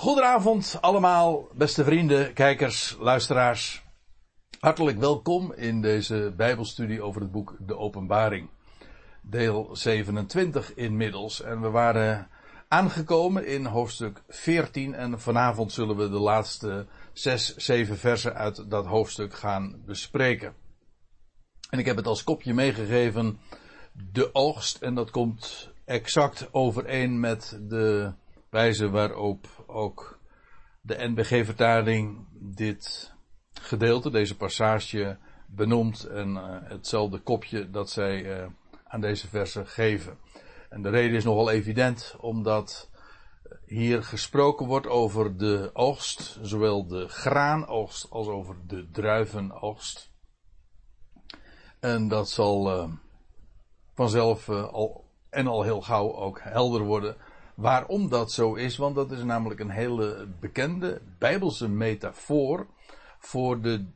Goedenavond allemaal, beste vrienden, kijkers, luisteraars. Hartelijk welkom in deze Bijbelstudie over het boek De Openbaring. Deel 27 inmiddels. En we waren aangekomen in hoofdstuk 14 en vanavond zullen we de laatste 6, 7 versen uit dat hoofdstuk gaan bespreken. En ik heb het als kopje meegegeven, de oogst, en dat komt exact overeen met de wijze waarop ook de NBG-vertaling dit gedeelte, deze passage, benoemt en uh, hetzelfde kopje dat zij uh, aan deze versen geven. En de reden is nogal evident, omdat hier gesproken wordt over de oogst, zowel de graanoogst als over de druivenoogst. En dat zal uh, vanzelf al en al heel gauw ook helder worden waarom dat zo is, want dat is namelijk een hele bekende bijbelse metafoor voor de,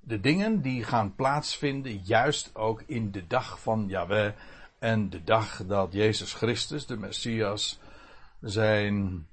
de dingen die gaan plaatsvinden, juist ook in de dag van Yahweh en de dag dat Jezus Christus, de Messias, zijn,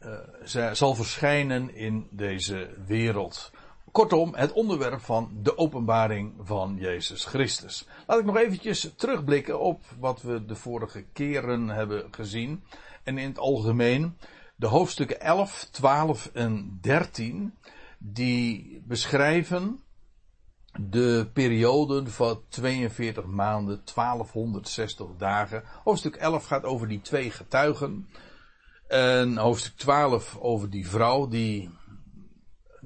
uh, zal verschijnen in deze wereld. Kortom, het onderwerp van de openbaring van Jezus Christus. Laat ik nog eventjes terugblikken op wat we de vorige keren hebben gezien. En in het algemeen de hoofdstukken 11, 12 en 13, die beschrijven de perioden van 42 maanden, 1260 dagen. Hoofdstuk 11 gaat over die twee getuigen. En hoofdstuk 12 over die vrouw die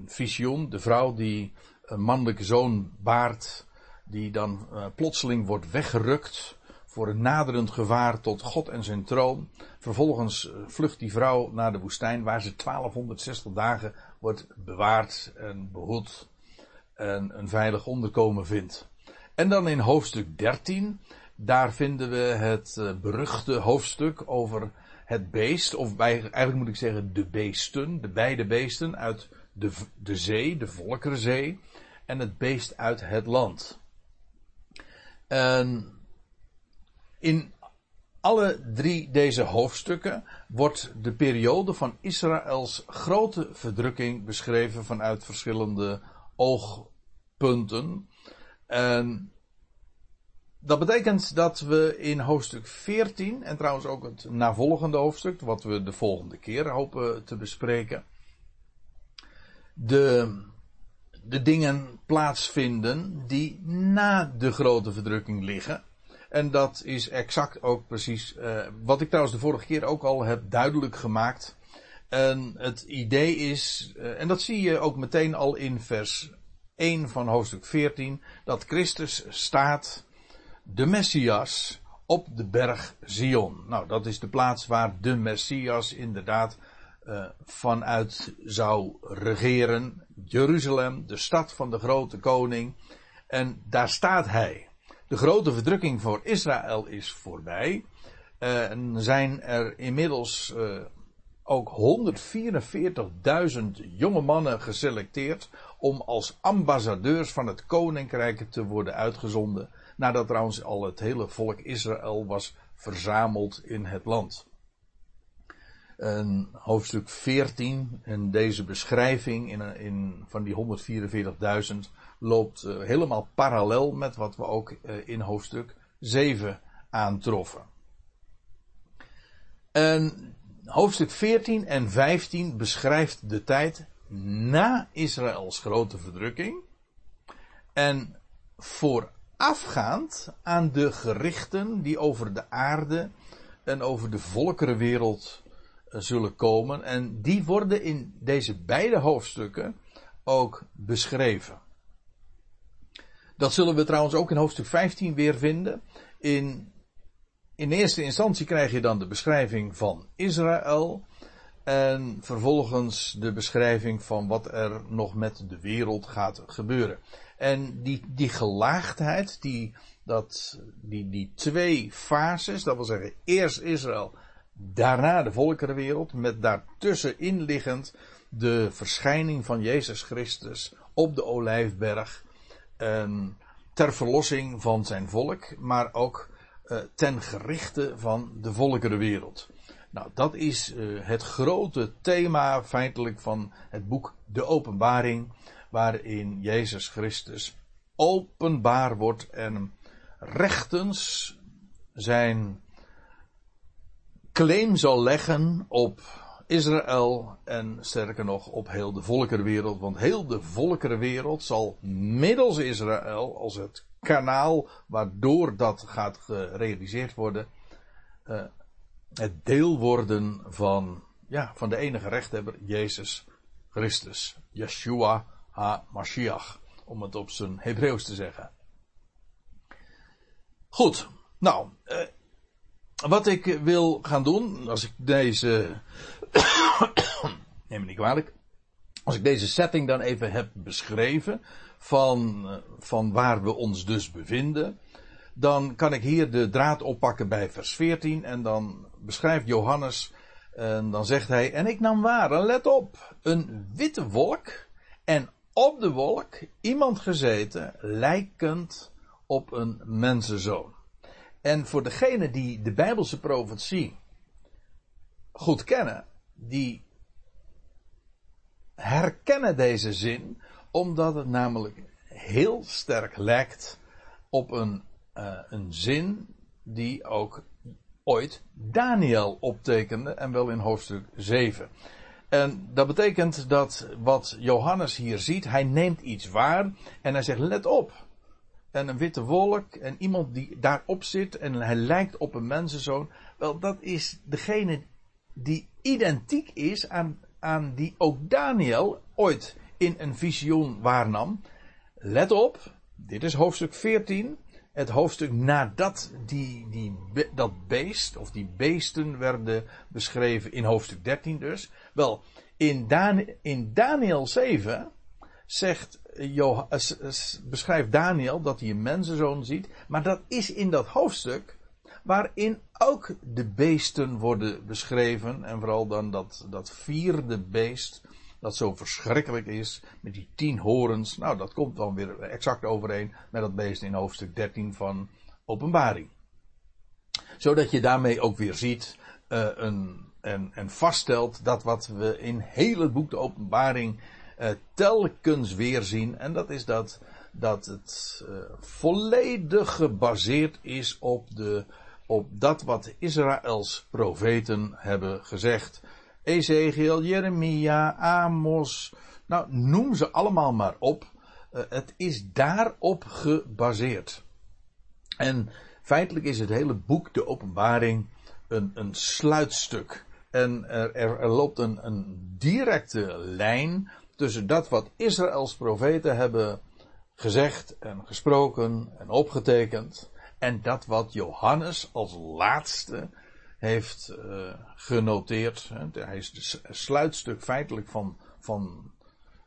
visioen. De vrouw die een mannelijke zoon baart, die dan uh, plotseling wordt weggerukt voor een naderend gevaar tot God en zijn troon. Vervolgens uh, vlucht die vrouw naar de woestijn waar ze 1260 dagen wordt bewaard en behoed en een veilig onderkomen vindt. En dan in hoofdstuk 13, daar vinden we het uh, beruchte hoofdstuk over het beest, of eigenlijk moet ik zeggen de beesten, de beide beesten uit de, de zee, de Volkerenzee, en het beest uit het land. En in alle drie deze hoofdstukken wordt de periode van Israëls grote verdrukking beschreven vanuit verschillende oogpunten. En dat betekent dat we in hoofdstuk 14, en trouwens ook het navolgende hoofdstuk, wat we de volgende keer hopen te bespreken, de, de dingen plaatsvinden die na de grote verdrukking liggen. En dat is exact ook precies uh, wat ik trouwens de vorige keer ook al heb duidelijk gemaakt. En het idee is, uh, en dat zie je ook meteen al in vers 1 van hoofdstuk 14, dat Christus staat, de Messias, op de berg Zion. Nou, dat is de plaats waar de Messias inderdaad uh, vanuit zou regeren. Jeruzalem, de stad van de grote koning. En daar staat hij. De grote verdrukking voor Israël is voorbij. Uh, en zijn er inmiddels uh, ook 144.000 jonge mannen geselecteerd om als ambassadeurs van het koninkrijk te worden uitgezonden. Nadat trouwens al het hele volk Israël was verzameld in het land. En hoofdstuk 14 en deze beschrijving in, in, van die 144.000 loopt uh, helemaal parallel met wat we ook uh, in hoofdstuk 7 aantroffen. En hoofdstuk 14 en 15 beschrijft de tijd na Israëls grote verdrukking. En voorafgaand aan de gerichten die over de aarde en over de volkerenwereld zullen komen. En die worden in deze beide hoofdstukken ook beschreven. Dat zullen we trouwens ook in hoofdstuk 15 weer vinden. In, in eerste instantie krijg je dan de beschrijving van Israël. En vervolgens de beschrijving van wat er nog met de wereld gaat gebeuren. En die, die gelaagdheid, die, dat, die, die twee fases, dat wil zeggen eerst Israël Daarna de volkerenwereld, met daartussenin liggend de verschijning van Jezus Christus op de Olijfberg. En ter verlossing van zijn volk, maar ook uh, ten gerichte van de volkerenwereld. Nou, dat is uh, het grote thema feitelijk van het boek De Openbaring, waarin Jezus Christus openbaar wordt en rechtens zijn claim zal leggen op Israël en sterker nog op heel de volkerenwereld. Want heel de volkerenwereld zal middels Israël als het kanaal waardoor dat gaat gerealiseerd worden. Uh, het deel worden van, ja, van de enige rechthebber, Jezus Christus. Yeshua ha-Mashiach. Om het op zijn Hebreeuws te zeggen. Goed. Nou, uh, wat ik wil gaan doen, als ik deze. neem me niet kwalijk. Als ik deze setting dan even heb beschreven. Van, uh, van waar we ons dus bevinden. Dan kan ik hier de draad oppakken bij vers 14. En dan beschrijft Johannes. En dan zegt hij. En ik nam waar, let op. Een witte wolk. En op de wolk iemand gezeten. Lijkend op een mensenzoon. En voor degenen die de Bijbelse profetie goed kennen, die herkennen deze zin, omdat het namelijk heel sterk lijkt op een, uh, een zin die ook ooit Daniel optekende, en wel in hoofdstuk 7. En dat betekent dat wat Johannes hier ziet, hij neemt iets waar en hij zegt: let op en een witte wolk en iemand die daarop zit en hij lijkt op een mensenzoon. Wel, dat is degene die identiek is aan, aan die ook Daniel ooit in een visioen waarnam. Let op, dit is hoofdstuk 14. Het hoofdstuk nadat die, die, dat beest, of die beesten werden beschreven in hoofdstuk 13 dus. Wel, in, Dan, in Daniel 7 zegt Jo, beschrijft Daniel dat hij een mensenzoon ziet. Maar dat is in dat hoofdstuk waarin ook de beesten worden beschreven. En vooral dan dat, dat vierde beest, dat zo verschrikkelijk is, met die tien horens. Nou, dat komt dan weer exact overeen met dat beest in hoofdstuk 13 van Openbaring. Zodat je daarmee ook weer ziet uh, een, en, en vaststelt dat wat we in heel het boek de Openbaring uh, telkens weer zien. En dat is dat, dat het uh, volledig gebaseerd is op, de, op dat wat Israëls profeten hebben gezegd. Ezekiel, Jeremia, Amos, nou noem ze allemaal maar op. Uh, het is daarop gebaseerd. En feitelijk is het hele boek, de openbaring, een, een sluitstuk. En er, er, er loopt een, een directe lijn tussen dat wat Israëls profeten hebben gezegd en gesproken en opgetekend en dat wat Johannes als laatste heeft uh, genoteerd. Hij is het sluitstuk feitelijk van, van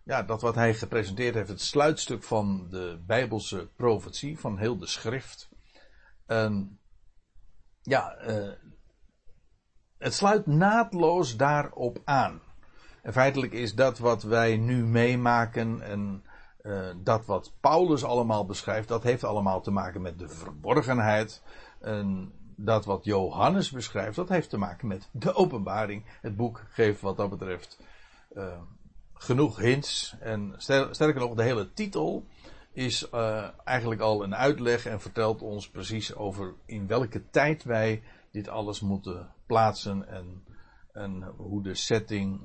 ja, dat wat hij gepresenteerd heeft, het sluitstuk van de Bijbelse profetie, van heel de schrift. En ja, uh, het sluit naadloos daarop aan. En feitelijk is dat wat wij nu meemaken en uh, dat wat Paulus allemaal beschrijft, dat heeft allemaal te maken met de verborgenheid. En dat wat Johannes beschrijft, dat heeft te maken met de openbaring. Het boek geeft wat dat betreft uh, genoeg hints. En sterker nog, de hele titel is uh, eigenlijk al een uitleg en vertelt ons precies over in welke tijd wij dit alles moeten plaatsen en, en hoe de setting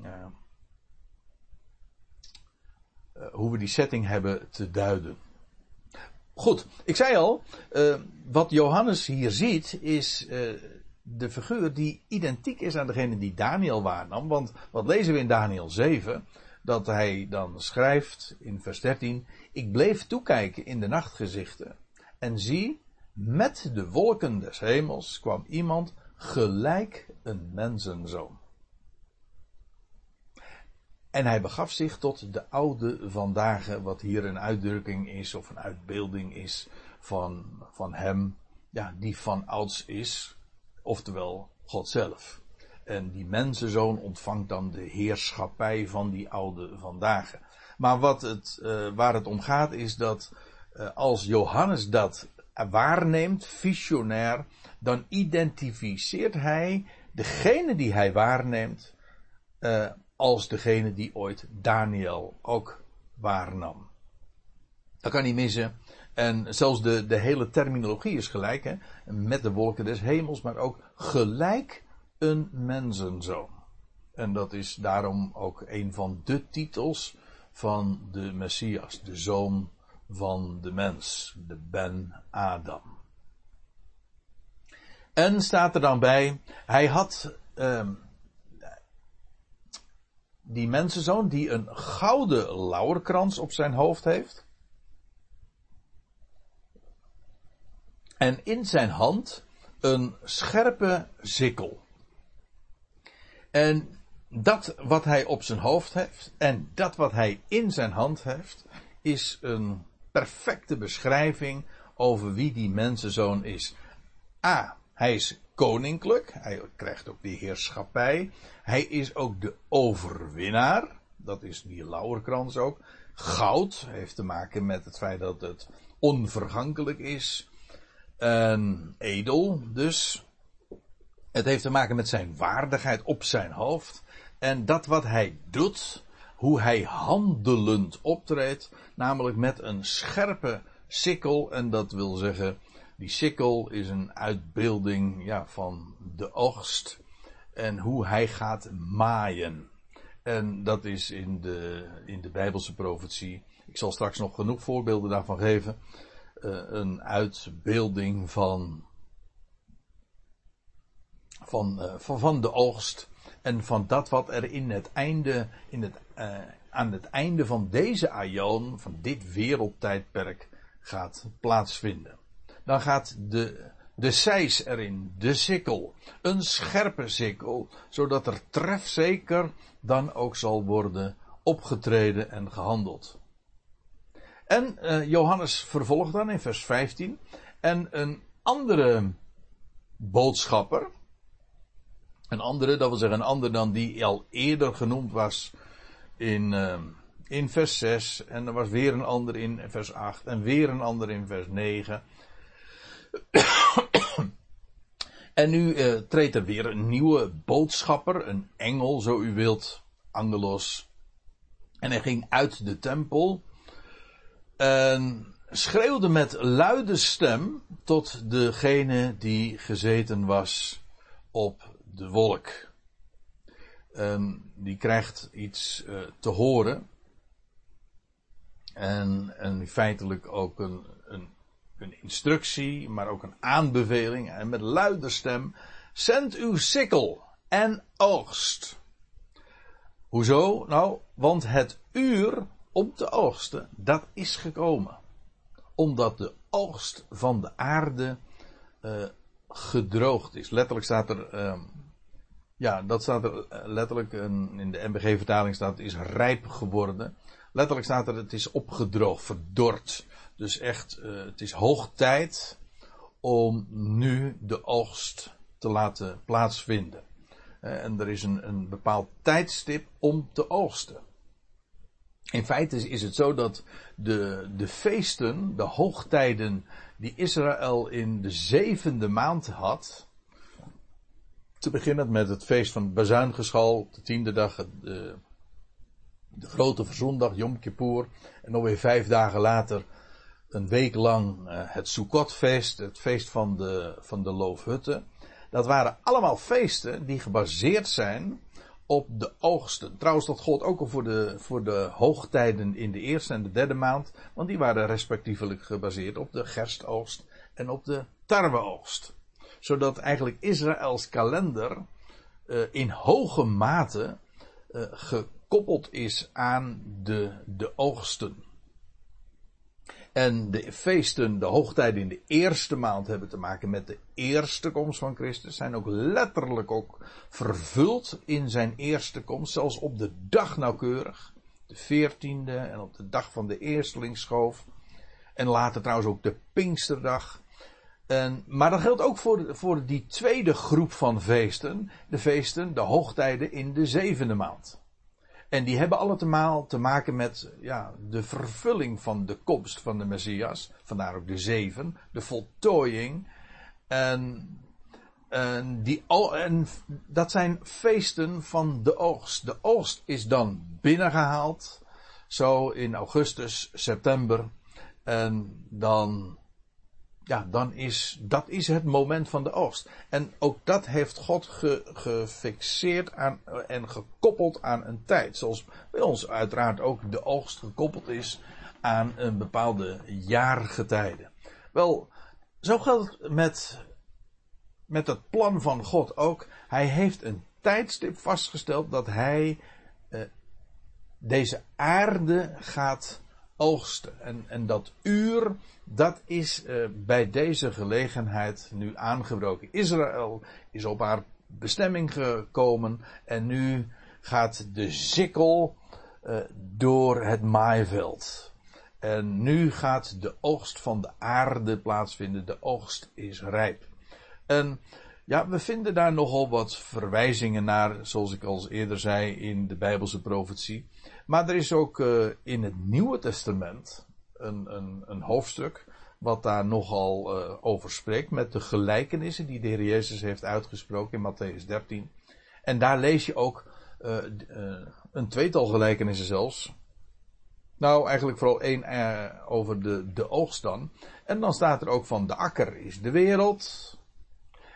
hoe we die setting hebben te duiden. Goed, ik zei al, uh, wat Johannes hier ziet is uh, de figuur die identiek is aan degene die Daniel waarnam. Want wat lezen we in Daniel 7? Dat hij dan schrijft in vers 13: Ik bleef toekijken in de nachtgezichten. En zie, met de wolken des hemels kwam iemand gelijk een mensenzoon. En hij begaf zich tot de oude vandaag, wat hier een uitdrukking is of een uitbeelding is van, van hem, ja, die van ouds is, oftewel God zelf. En die mensenzoon ontvangt dan de heerschappij van die oude vandaag. Maar wat het, uh, waar het om gaat is dat uh, als Johannes dat waarneemt, visionair, dan identificeert hij degene die hij waarneemt, uh, als degene die ooit Daniel ook waarnam. Dat kan niet missen. En zelfs de, de hele terminologie is gelijk, hè? met de wolken des hemels, maar ook gelijk een mensenzoon. En dat is daarom ook een van de titels van de Messias, de zoon van de mens, de Ben Adam. En staat er dan bij, hij had uh, die mensenzoon die een gouden lauwerkrans op zijn hoofd heeft. En in zijn hand een scherpe sikkel. En dat wat hij op zijn hoofd heeft en dat wat hij in zijn hand heeft, is een perfecte beschrijving over wie die mensenzoon is. A. Hij is koninklijk. Hij krijgt ook die heerschappij. Hij is ook de overwinnaar. Dat is die lauwerkrans ook. Goud heeft te maken met het feit dat het onvergankelijk is. En edel dus. Het heeft te maken met zijn waardigheid op zijn hoofd. En dat wat hij doet, hoe hij handelend optreedt, namelijk met een scherpe sikkel. En dat wil zeggen, die sikkel is een uitbeelding ja, van de oogst en hoe hij gaat maaien. En dat is in de, in de Bijbelse profetie. Ik zal straks nog genoeg voorbeelden daarvan geven. Uh, een uitbeelding van, van, uh, van, van de oogst. En van dat wat er in het einde, in het, uh, aan het einde van deze aion, van dit wereldtijdperk, gaat plaatsvinden. Dan gaat de, de seis erin, de sikkel, een scherpe sikkel, zodat er trefzeker dan ook zal worden opgetreden en gehandeld. En uh, Johannes vervolgt dan in vers 15. En een andere boodschapper, een andere, dat wil zeggen een ander dan die al eerder genoemd was in, uh, in vers 6. En er was weer een ander in vers 8 en weer een ander in vers 9. En nu uh, treedt er weer een nieuwe boodschapper, een engel, zo u wilt, angelos. En hij ging uit de tempel en schreeuwde met luide stem tot degene die gezeten was op de wolk. En die krijgt iets uh, te horen. En, en feitelijk ook een, een instructie, maar ook een aanbeveling en met luide stem, zend uw sikkel en oogst. Hoezo? Nou, want het uur om te oogsten, dat is gekomen. Omdat de oogst van de aarde uh, gedroogd is. Letterlijk staat er, uh, ja, dat staat er eh, letterlijk, in de MBG-vertaling staat is rijp geworden. Letterlijk staat er het is opgedroogd, verdord. Dus echt, uh, het is hoog tijd om nu de oogst te laten plaatsvinden. Uh, en er is een, een bepaald tijdstip om te oogsten. In feite is, het zo dat de, de feesten, de hoogtijden die Israël in de zevende maand had, te beginnen met het feest van het bazuingeschal, de tiende dag, de, de grote verzondag, Yom Kippur, en nog weer vijf dagen later een week lang uh, het Sukkotfeest, het feest van de, van de loofhutten. Dat waren allemaal feesten die gebaseerd zijn op de oogsten. Trouwens, dat gold ook al voor de, voor de hoogtijden in de eerste en de derde maand, want die waren respectievelijk gebaseerd op de gerstoogst en op de tarweoogst. Zodat eigenlijk Israëls kalender uh, in hoge mate uh, gekoppeld is aan de, de oogsten. En de feesten, de hoogtijden in de eerste maand hebben te maken met de eerste komst van Christus. Zijn ook letterlijk ook vervuld in zijn eerste komst. Zelfs op de dag nauwkeurig. De veertiende en op de dag van de eerstelingsschoof. En later trouwens ook de Pinksterdag. En, maar dat geldt ook voor, voor die tweede groep van feesten. De feesten, de hoogtijden in de zevende maand. En die hebben allemaal te maken met ja, de vervulling van de komst van de Messias. Vandaar ook de zeven, de voltooiing. En en, die, en dat zijn feesten van de oogst. De oogst is dan binnengehaald. Zo in augustus, september. En dan, ja, dan is, dat is het moment van de oogst. En ook dat heeft God gefixeerd aan, en gekoppeld aan een tijd. Zoals bij ons uiteraard ook de oogst gekoppeld is aan een bepaalde jaargetijde. Wel, zo geldt met, met het plan van God ook. Hij heeft een tijdstip vastgesteld dat hij eh, deze aarde gaat oogsten. En, en dat uur, dat is uh, bij deze gelegenheid nu aangebroken. Israël is op haar bestemming gekomen en nu gaat de sikkel uh, door het maaiveld. En nu gaat de oogst van de aarde plaatsvinden. De oogst is rijp. En ja, we vinden daar nogal wat verwijzingen naar, zoals ik al eerder zei in de Bijbelse profetie. Maar er is ook uh, in het Nieuwe Testament een, een, een hoofdstuk wat daar nogal uh, over spreekt met de gelijkenissen die de Heer Jezus heeft uitgesproken in Matthäus 13. En daar lees je ook uh, een tweetal gelijkenissen zelfs. Nou, eigenlijk vooral één over de, de oogst dan. En dan staat er ook van de akker is de wereld.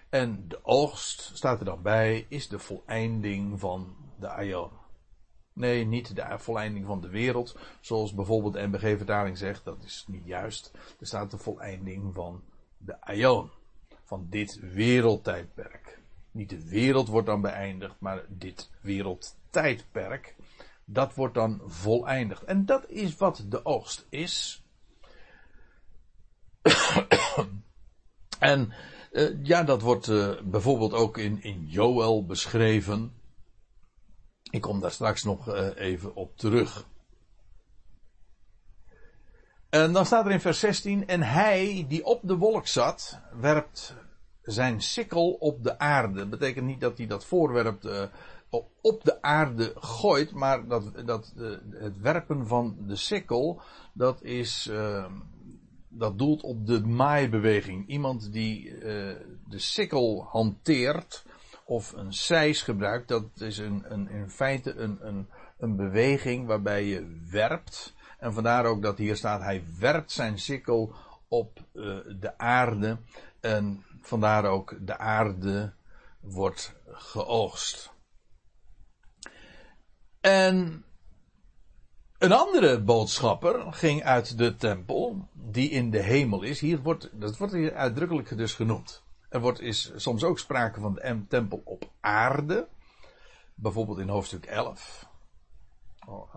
En de oogst, staat er dan bij, is de voleinding van de aion. Nee, niet de voleinding van de wereld, zoals bijvoorbeeld de NBG-vertaling zegt, dat is niet juist. Er staat de voleinding van de aion, van dit wereldtijdperk. Niet de wereld wordt dan beëindigd, maar dit wereldtijdperk, dat wordt dan voleindigd. En dat is wat de oogst is. en uh, ja, dat wordt uh, bijvoorbeeld ook in, in Joel beschreven. Ik kom daar straks nog uh, even op terug. En dan staat er in vers 16: En hij die op de wolk zat, werpt zijn sikkel op de aarde. Betekent niet dat hij dat voorwerp op de aarde gooit, maar dat, dat het werpen van de sikkel, dat is ehm, dat doelt op de maaibeweging. Iemand die de sikkel hanteert of een seis gebruikt, dat is een, een, in feite een, een, een beweging waarbij je werpt. En vandaar ook dat hier staat, hij werpt zijn sikkel op uh, de aarde. En vandaar ook de aarde wordt geoogst. En een andere boodschapper ging uit de tempel, die in de hemel is. Hier wordt, dat wordt hier uitdrukkelijk dus genoemd. Er wordt, is soms ook sprake van de tempel op aarde. Bijvoorbeeld in hoofdstuk 11.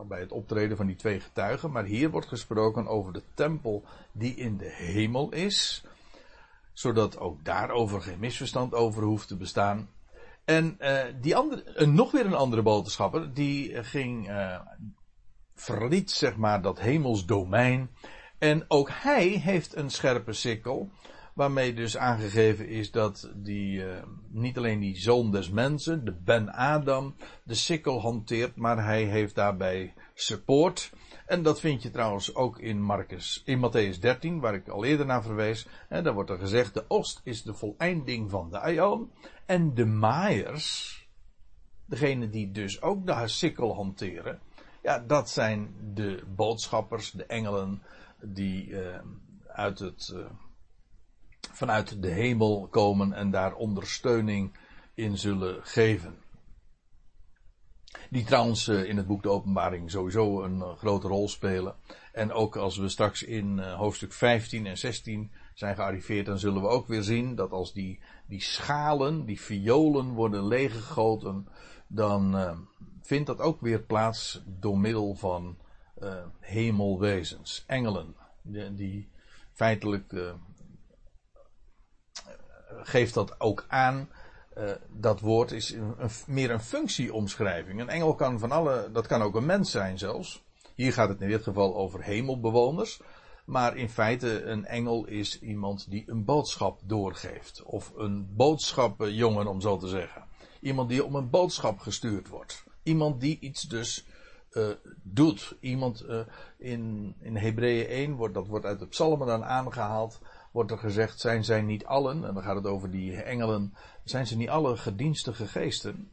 Bij het optreden van die twee getuigen. Maar hier wordt gesproken over de tempel die in de hemel is. Zodat ook daarover geen misverstand over hoeft te bestaan. En uh, die andere, uh, nog weer een andere boodschapper, die ging uh, verliet zeg maar dat hemels domein. En ook hij heeft een scherpe sikkel. Waarmee dus aangegeven is dat die, uh, niet alleen die zoon des mensen, de Ben Adam, de sikkel hanteert, maar hij heeft daarbij support. En dat vind je trouwens ook in Marcus, in Matthäus 13, waar ik al eerder naar verwees. En daar wordt er gezegd, de oost is de voleinding van de aion. En de maaiers, degene die dus ook de sikkel hanteren, ja, dat zijn de boodschappers, de engelen, die uh, uit het, uh, vanuit de hemel komen en daar ondersteuning in zullen geven. Die trouwens uh, in het boek De Openbaring sowieso een grote rol spelen. En ook als we straks in hoofdstuk 15 en 16 zijn gearriveerd, dan zullen we ook weer zien dat als die, die schalen, die violen worden leeggegoten, dan vindt dat ook weer plaats door middel van uh, hemelwezens, engelen, die, die feitelijk uh, geeft dat ook aan. Uh, dat woord is een, een, meer een functieomschrijving. Een engel kan van alle, dat kan ook een mens zijn zelfs. Hier gaat het in dit geval over hemelbewoners. Maar in feite, een engel is iemand die een boodschap doorgeeft. Of een boodschapjongen, om zo te zeggen. Iemand die om een boodschap gestuurd wordt. Iemand die iets dus uh, doet. Iemand uh, in, in Hebreeën 1 wordt, dat wordt uit de psalmen dan aangehaald wordt er gezegd, zijn zij niet allen, en dan gaat het over die engelen, zijn ze niet alle gedienstige geesten?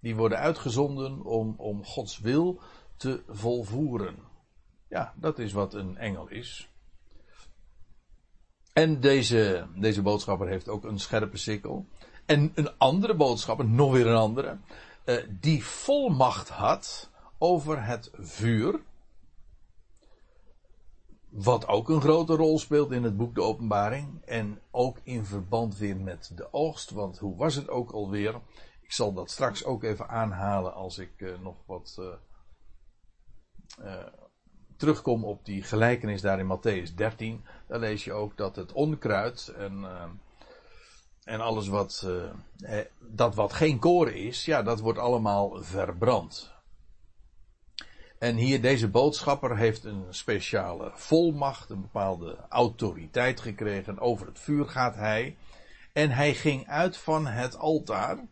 Die worden uitgezonden om, om Gods wil te volvoeren. Ja, dat is wat een engel is. En deze, deze boodschapper heeft ook een scherpe sikkel. En een andere boodschapper, nog weer een andere, uh, die volmacht had over het vuur. Wat ook een grote rol speelt in het boek De Openbaring. En ook in verband weer met de oogst. Want hoe was het ook alweer? Ik zal dat straks ook even aanhalen als ik uh, nog wat uh, terugkom op die gelijkenis daar in Matthäus 13. Dan lees je ook dat het onkruid en, en alles wat, eh, dat wat geen koren is, ja, dat wordt allemaal verbrand. En hier, deze boodschapper heeft een speciale volmacht, een bepaalde autoriteit gekregen. Over het vuur gaat hij. En hij ging uit van het altaar. Uh,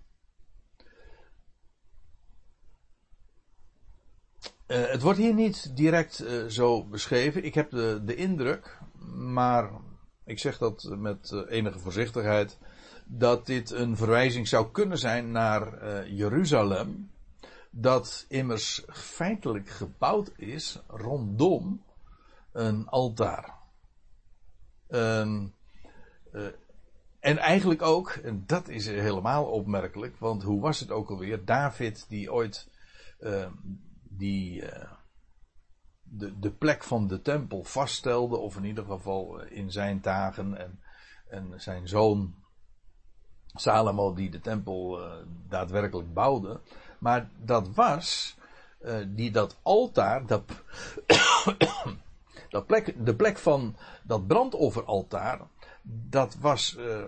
het wordt hier niet direct uh, zo beschreven. Ik heb de, de indruk, maar ik zeg dat met uh, enige voorzichtigheid, dat dit een verwijzing zou kunnen zijn naar Jeruzalem dat immers feitelijk gebouwd is rondom een altaar. Um, uh, en eigenlijk ook, en dat is helemaal opmerkelijk, want hoe was het ook alweer? David, die ooit uh, die, uh, de, de plek van de tempel vaststelde, of in ieder geval in zijn dagen, en, en zijn zoon Salomo, die de tempel daadwerkelijk bouwde, maar dat was, uh, die, dat altaar, dat, dat plek, de plek van dat brandofferaltaar, dat was, uh,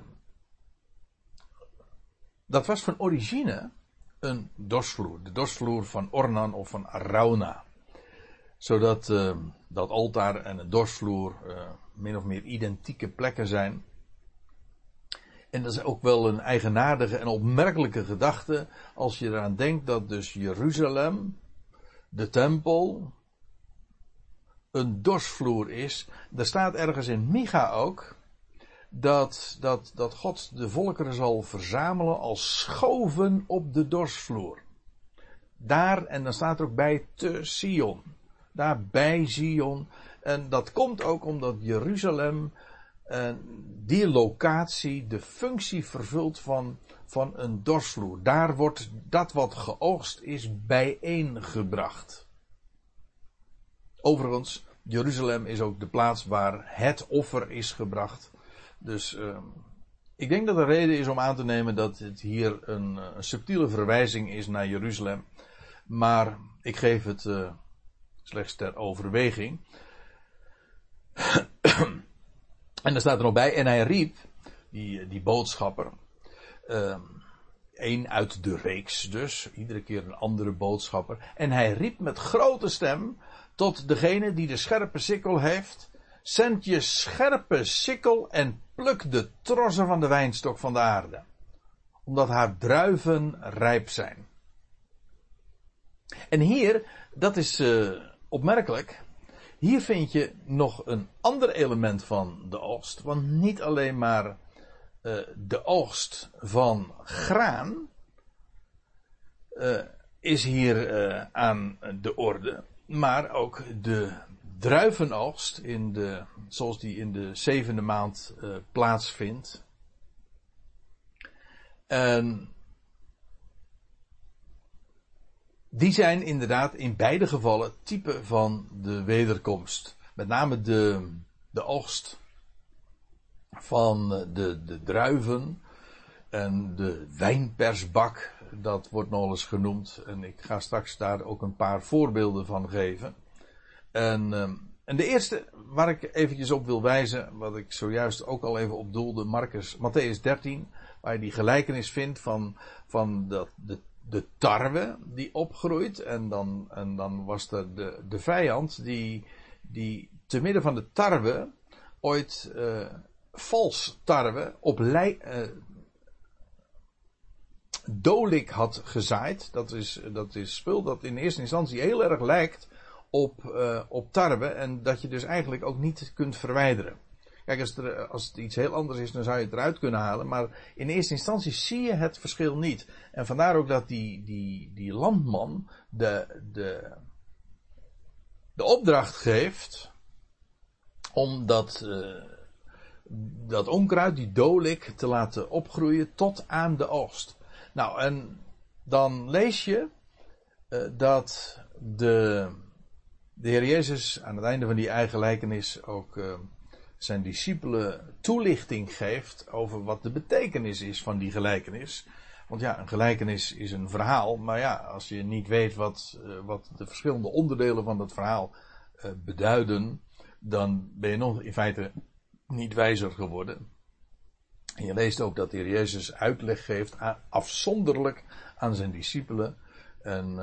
dat was van origine een dorsvloer. De dorsvloer van Ornan of van Arauna. Zodat uh, dat altaar en een dorsvloer min of meer identieke plekken zijn. En dat is ook wel een eigenaardige en opmerkelijke gedachte als je eraan denkt dat dus Jeruzalem, de tempel, een dorsvloer is. Er staat ergens in Micha ook dat, dat, dat God de volkeren zal verzamelen als schoven op de dorsvloer. Daar, en dan staat er ook bij, te Sion. Daar bij Sion. En dat komt ook omdat Jeruzalem uh, die locatie de functie vervult van, van een dorsvloer. Daar wordt dat wat geoogst is bijeengebracht. Overigens, Jeruzalem is ook de plaats waar het offer is gebracht. Dus uh, ik denk dat er reden is om aan te nemen dat het hier een, een subtiele verwijzing is naar Jeruzalem. Maar ik geef het uh, slechts ter overweging. En er staat er nog bij, en hij riep, die, die boodschapper, uh, een uit de reeks dus, iedere keer een andere boodschapper. En hij riep met grote stem tot degene die de scherpe sikkel heeft, zend je scherpe sikkel en pluk de trossen van de wijnstok van de aarde, omdat haar druiven rijp zijn. En hier, dat is uh, opmerkelijk, hier vind je nog een ander element van de oogst. Want niet alleen maar uh, de oogst van graan uh, is hier uh, aan de orde. Maar ook de druivenoogst, in de, zoals die in de zevende maand plaatsvindt. En die zijn inderdaad in beide gevallen type van de wederkomst. Met name de, de oogst van de, de druiven en de wijnpersbak, dat wordt nog eens genoemd. En ik ga straks daar ook een paar voorbeelden van geven. En, ehm, en de eerste waar ik eventjes op wil wijzen, wat ik zojuist ook al even op doelde, Marcus, Matthäus 13, waar je die gelijkenis vindt van, van dat, de de tarwe die opgroeit. En dan, en dan was er de, de vijand die, die te midden van de tarwe ooit uh, vals tarwe op lei, uh, dolik had gezaaid. Dat is, dat is spul dat in eerste instantie heel erg lijkt op, uh, op tarwe. En dat je dus eigenlijk ook niet kunt verwijderen. Kijk, als, het iets heel anders is, dan zou je het eruit kunnen halen. Maar in eerste instantie zie je het verschil niet. En vandaar ook dat die, die, die landman de, de, de opdracht geeft om dat, uh, dat onkruid, die dolik, te laten opgroeien tot aan de oogst. Nou, en dan lees je uh, dat de, de Heer Jezus aan het einde van die eigen gelijkenis ook uh, zijn discipelen toelichting geeft over wat de betekenis is van die gelijkenis. Want ja, een gelijkenis is een verhaal, maar ja, als je niet weet wat, uh, wat de verschillende onderdelen van dat verhaal uh, beduiden, dan ben je nog in feite niet wijzer geworden. En je leest ook dat de Heer Jezus uitleg geeft, afzonderlijk aan zijn discipelen. En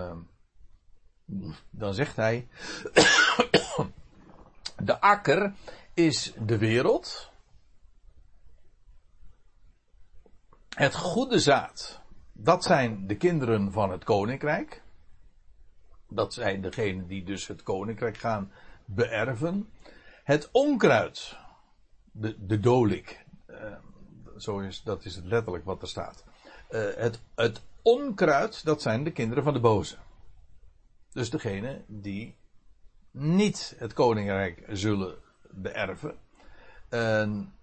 uh, dan zegt hij, de akker is de wereld. Het goede zaad, dat zijn de kinderen van het koninkrijk. Dat zijn degenen die dus het koninkrijk gaan beërven. Het onkruid, de, de dolik, uh, zo is, dat is het letterlijk wat er staat. Uh, het, het onkruid, dat zijn de kinderen van de boze. Dus degene die niet het koninkrijk zullen beërven. En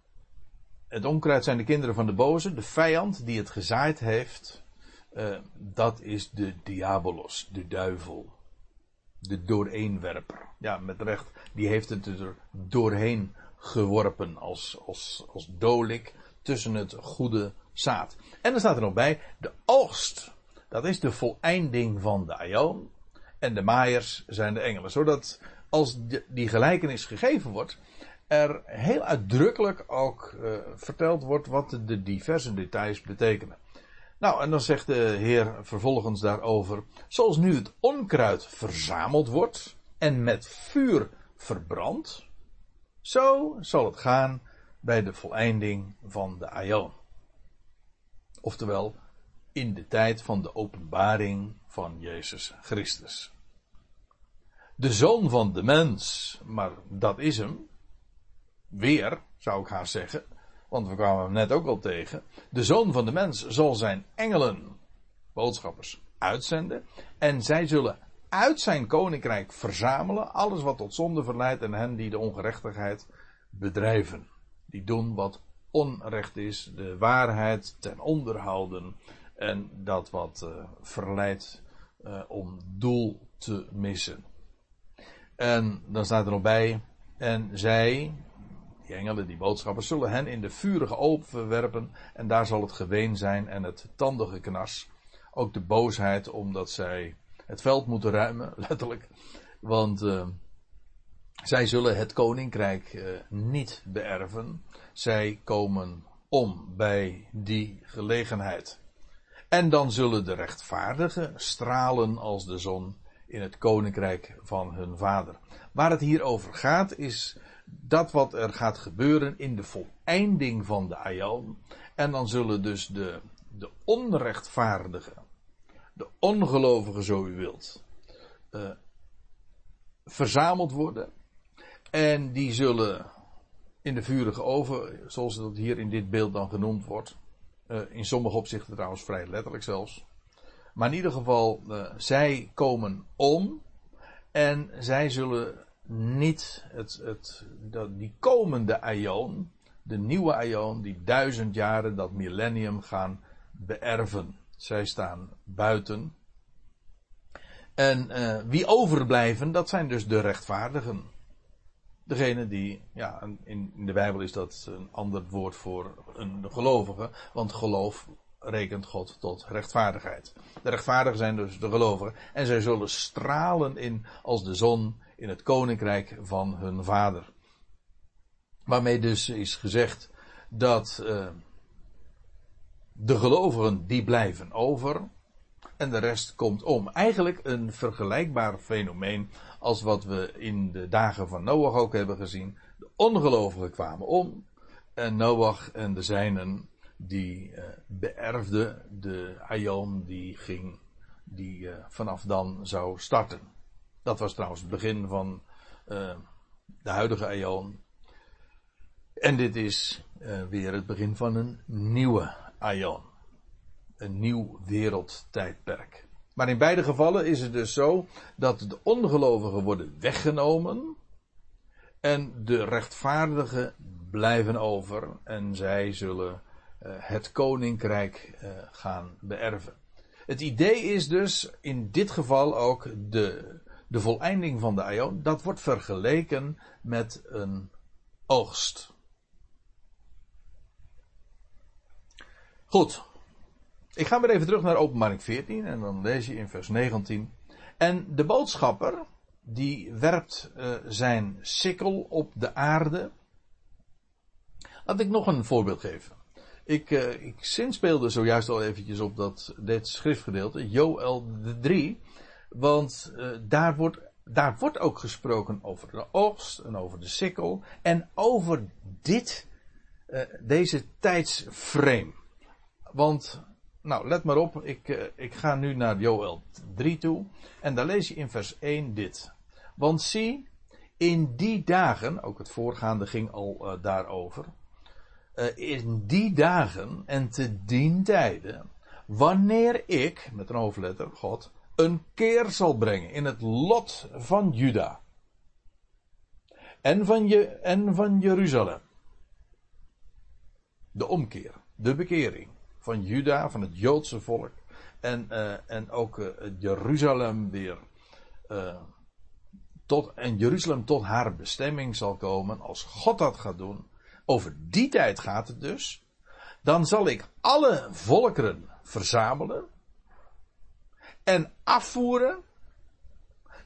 het onkruid zijn de kinderen van de boze, de vijand die het gezaaid heeft. Uh, dat is de diabolos, de duivel. De dooreenwerper. Ja, met recht. Die heeft het er doorheen geworpen als, als, als dolik tussen het goede zaad. En dan staat er nog bij, de oogst. Dat is de voleinding van de aion. En de maaiers zijn de engelen. Zodat als die gelijkenis gegeven wordt, er heel uitdrukkelijk ook uh, verteld wordt wat de diverse details betekenen. Nou, en dan zegt de Heer vervolgens daarover, zoals nu het onkruid verzameld wordt en met vuur verbrandt, zo zal het gaan bij de voleinding van de Aion. Oftewel, in de tijd van de openbaring van Jezus Christus. De zoon van de mens, maar dat is hem. Weer, zou ik haar zeggen, want we kwamen hem net ook al tegen. De zoon van de mens zal zijn engelen, boodschappers, uitzenden. En zij zullen uit zijn koninkrijk verzamelen alles wat tot zonde verleidt en hen die de ongerechtigheid bedrijven. Die doen wat onrecht is, de waarheid ten onder houden en dat wat uh, verleidt uh, om doel te missen. En dan staat er nog bij, en zij, die engelen, die boodschappers, zullen hen in de vurige oven werpen en daar zal het geween zijn en het tandige knars. Ook de boosheid omdat zij het veld moeten ruimen, letterlijk. Want uh, zij zullen het koninkrijk uh, niet beërven. Zij komen om bij die gelegenheid. En dan zullen de rechtvaardigen stralen als de zon in het koninkrijk van hun vader. Waar het hier over gaat is dat wat er gaat gebeuren in de voleinding van de Aion. En dan zullen dus de, de onrechtvaardigen, de ongelovigen zo u wilt, uh, verzameld worden. En die zullen in de vurige oven, zoals dat hier in dit beeld dan genoemd wordt. Uh, in sommige opzichten trouwens vrij letterlijk zelfs. Maar in ieder geval, uh, zij komen om. En zij zullen niet het, het, dat, die komende aion, de nieuwe aion, die duizend jaren, dat millennium gaan beërven. Zij staan buiten. En uh, wie overblijven, dat zijn dus de rechtvaardigen. Degene die, ja, in, in de Bijbel is dat een ander woord voor een gelovige, want geloof rekent God tot rechtvaardigheid. De rechtvaardigen zijn dus de gelovigen en zij zullen stralen in als de zon in het koninkrijk van hun vader. Waarmee dus is gezegd dat uh, de gelovigen die blijven over en de rest komt om. Eigenlijk een vergelijkbaar fenomeen als wat we in de dagen van Noach ook hebben gezien. De ongelovigen kwamen om en Noach en de zijnen die uh, beërfde de Aion die ging, die uh, vanaf dan zou starten. Dat was trouwens het begin van uh, de huidige Aion. En dit is weer het begin van een nieuwe Aion. Een nieuw wereldtijdperk. Maar in beide gevallen is het dus zo dat de ongelovigen worden weggenomen en de rechtvaardigen blijven over en zij zullen het koninkrijk uh, gaan beërven. Het idee is dus in dit geval ook de, de voleinding van de Aion. Dat wordt vergeleken met een oogst. Goed. Ik ga weer even terug naar openbaring 14 en dan lees je in vers 19. En de boodschapper, die werpt uh, zijn sikkel op de aarde. Laat ik nog een voorbeeld geven. Ik, uh, ik zinspeelde zojuist al eventjes op dat, dit schriftgedeelte, Joel 3. Want uh, daar, wordt, daar wordt ook gesproken over de oogst en over de sikkel. En over dit, uh, deze tijdsframe. Want, nou let maar op, ik, ik ga nu naar Joel 3 toe. En daar lees je in vers 1 dit. Want zie, in die dagen, ook het voorgaande ging al daarover in die dagen en te dien tijden, wanneer ik, met een hoofdletter, God, een keer zal brengen in het lot van Juda. En van, je, en van Jeruzalem. De omkeer, de bekering van Juda, van het Joodse volk. En, uh, en ook uh, Jeruzalem weer. Tot, en Jeruzalem tot haar bestemming zal komen als God dat gaat doen over die tijd gaat het dus, dan zal ik alle volkeren verzamelen en afvoeren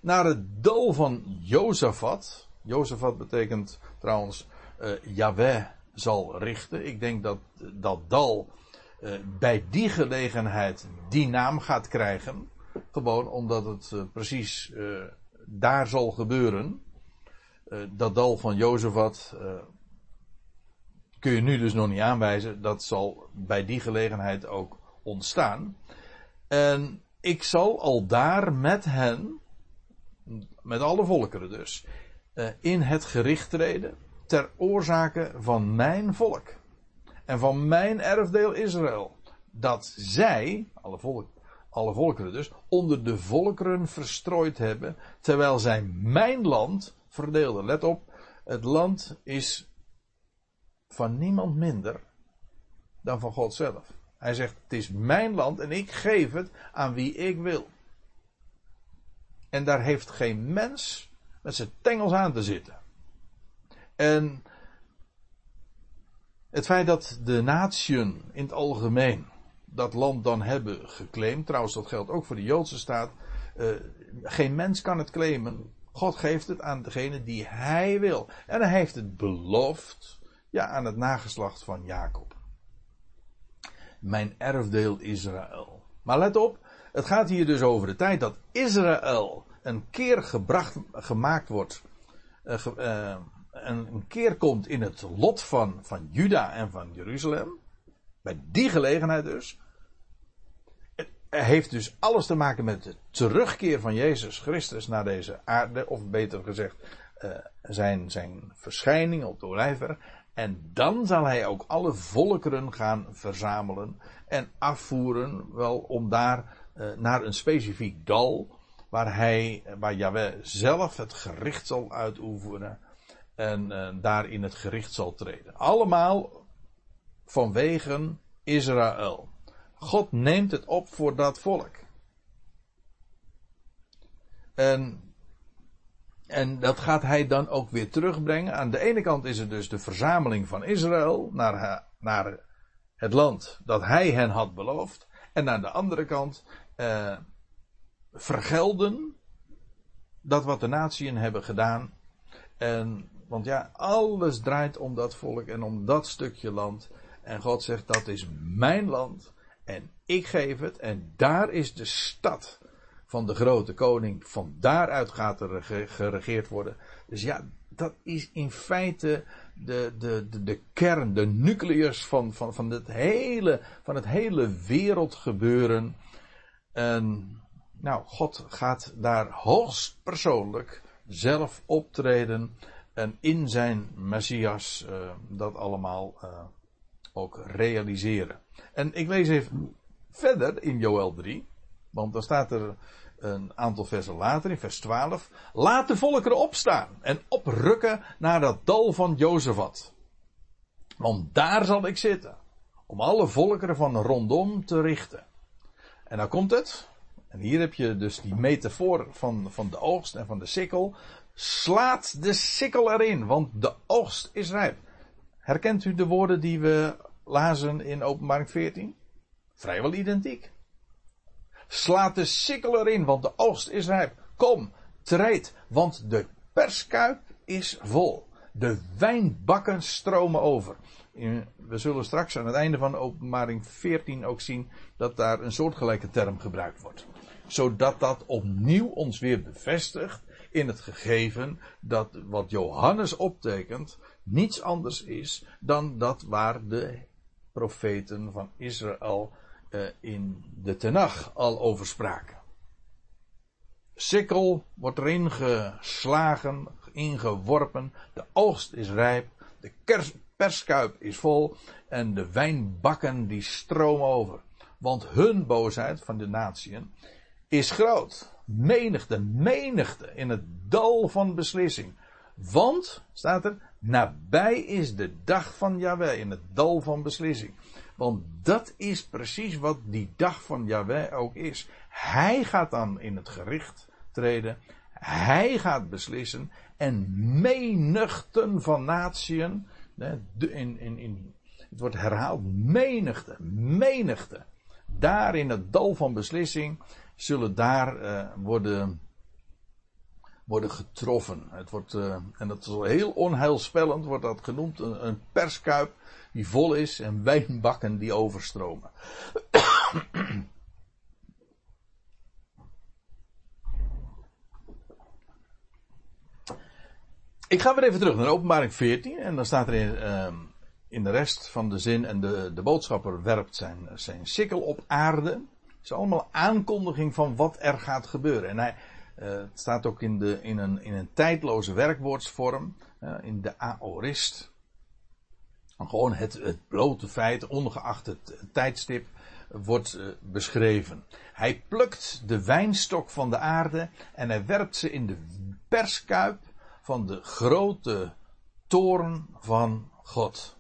naar het dal van Jozefat. Jozefat betekent trouwens uh, zal richten. Ik denk dat dat dal uh, bij die gelegenheid die naam gaat krijgen. Gewoon omdat het uh, precies daar zal gebeuren. dat dal van Jozefat kun je nu dus nog niet aanwijzen. Dat zal bij die gelegenheid ook ontstaan. En ik zal al daar met hen, met alle volkeren dus, eh, in het gericht treden ter oorzake van mijn volk en van mijn erfdeel Israël. Dat zij, alle, volk, alle volkeren dus, onder de volkeren verstrooid hebben, terwijl zij mijn land verdeelden. Let op, het land is van niemand minder dan van God zelf. Hij zegt: Het is mijn land en ik geef het aan wie ik wil. En daar heeft geen mens met zijn tengels aan te zitten. En het feit dat de natieën in het algemeen dat land dan hebben geclaimd, trouwens dat geldt ook voor de Joodse staat, uh, geen mens kan het claimen. God geeft het aan degene die hij wil. En hij heeft het beloofd ja, aan het nageslacht van Jacob. Mijn erfdeel Israël. Maar let op, het gaat hier dus over de tijd dat Israël een keer gebracht, gemaakt wordt. Uh, een keer komt in het lot van, van Juda en van Jeruzalem. Bij die gelegenheid dus. Het heeft dus alles te maken met de terugkeer van Jezus Christus naar deze aarde. Of beter gezegd, uh, zijn, zijn verschijning op de Olijfberg. En dan zal hij ook alle volkeren gaan verzamelen en afvoeren, wel om daar uh, naar een specifiek dal, waar hij, waar Yahweh zelf het gericht zal uitoefenen en uh, daar in het gericht zal treden. Allemaal vanwege Israël. God neemt het op voor dat volk. En en dat gaat hij dan ook weer terugbrengen. Aan de ene kant is het dus de verzameling van Israël naar, naar het land dat hij hen had beloofd. En aan de andere kant eh, vergelden dat wat de natieën hebben gedaan. En, want ja, alles draait om dat volk en om dat stukje land. En God zegt dat is mijn land en ik geef het en daar is de stad van de grote koning. Van daaruit gaat er geregeerd worden. Dus ja, dat is in feite de, de, de, de kern, de nucleus van, van, van, het hele, van het hele wereldgebeuren. En nou, God gaat daar hoogst persoonlijk zelf optreden en in zijn Messias uh, dat allemaal uh, ook realiseren. En ik lees even verder in Joel 3, want dan staat er een aantal versen later, in vers 12. Laat de volkeren opstaan en oprukken naar dat dal van Jozefat. Want daar zal ik zitten, om alle volkeren van rondom te richten. En dan komt het. En hier heb je dus die metafoor van, van de oogst en van de sikkel. Slaat de sikkel erin, want de oogst is rijp. Herkent u de woorden die we lazen in openbaring 14? Vrijwel identiek. Slaat de sikkel erin, want de oogst is rijp. Kom, treed, want de perskuip is vol. De wijnbakken stromen over. We zullen straks aan het einde van openbaring 14 ook zien dat daar een soortgelijke term gebruikt wordt. Zodat dat opnieuw ons weer bevestigt in het gegeven dat wat Johannes optekent niets anders is dan dat waar de profeten van Israël uh, in de Tenach al over spraken. Sikkel wordt erin geslagen, ingeworpen, de oogst is rijp, de kers, perskuip is vol en de wijnbakken die stromen over. Want hun boosheid van de natieën is groot. Menigte, menigte in het dal van beslissing. Want, staat er, nabij is de dag van Yahweh in het dal van beslissing. Want dat is precies wat die dag van Yahweh ook is. Hij gaat dan in het gericht treden. Hij gaat beslissen. En menigten van natieën. In, in, in, het wordt herhaald. Menigte. Menigte. Daar in het dal van beslissing zullen daar uh, worden, worden getroffen. Het wordt, uh, en dat is heel onheilspellend, wordt dat genoemd, een perskuip die vol is en wijnbakken die overstromen. Ik ga weer even terug naar openbaring 14 en dan staat er in, uh, in de rest van de zin en de, de boodschapper werpt zijn, zijn sikkel op aarde. Het is allemaal aankondiging van wat er gaat gebeuren. En hij, uh, het staat ook in, de, in, een, in een tijdloze werkwoordsvorm, uh, in de aorist. Gewoon het, het blote feit, ongeacht het tijdstip, wordt uh, beschreven. Hij plukt de wijnstok van de aarde en hij werpt ze in de perskuip van de grote toren van God.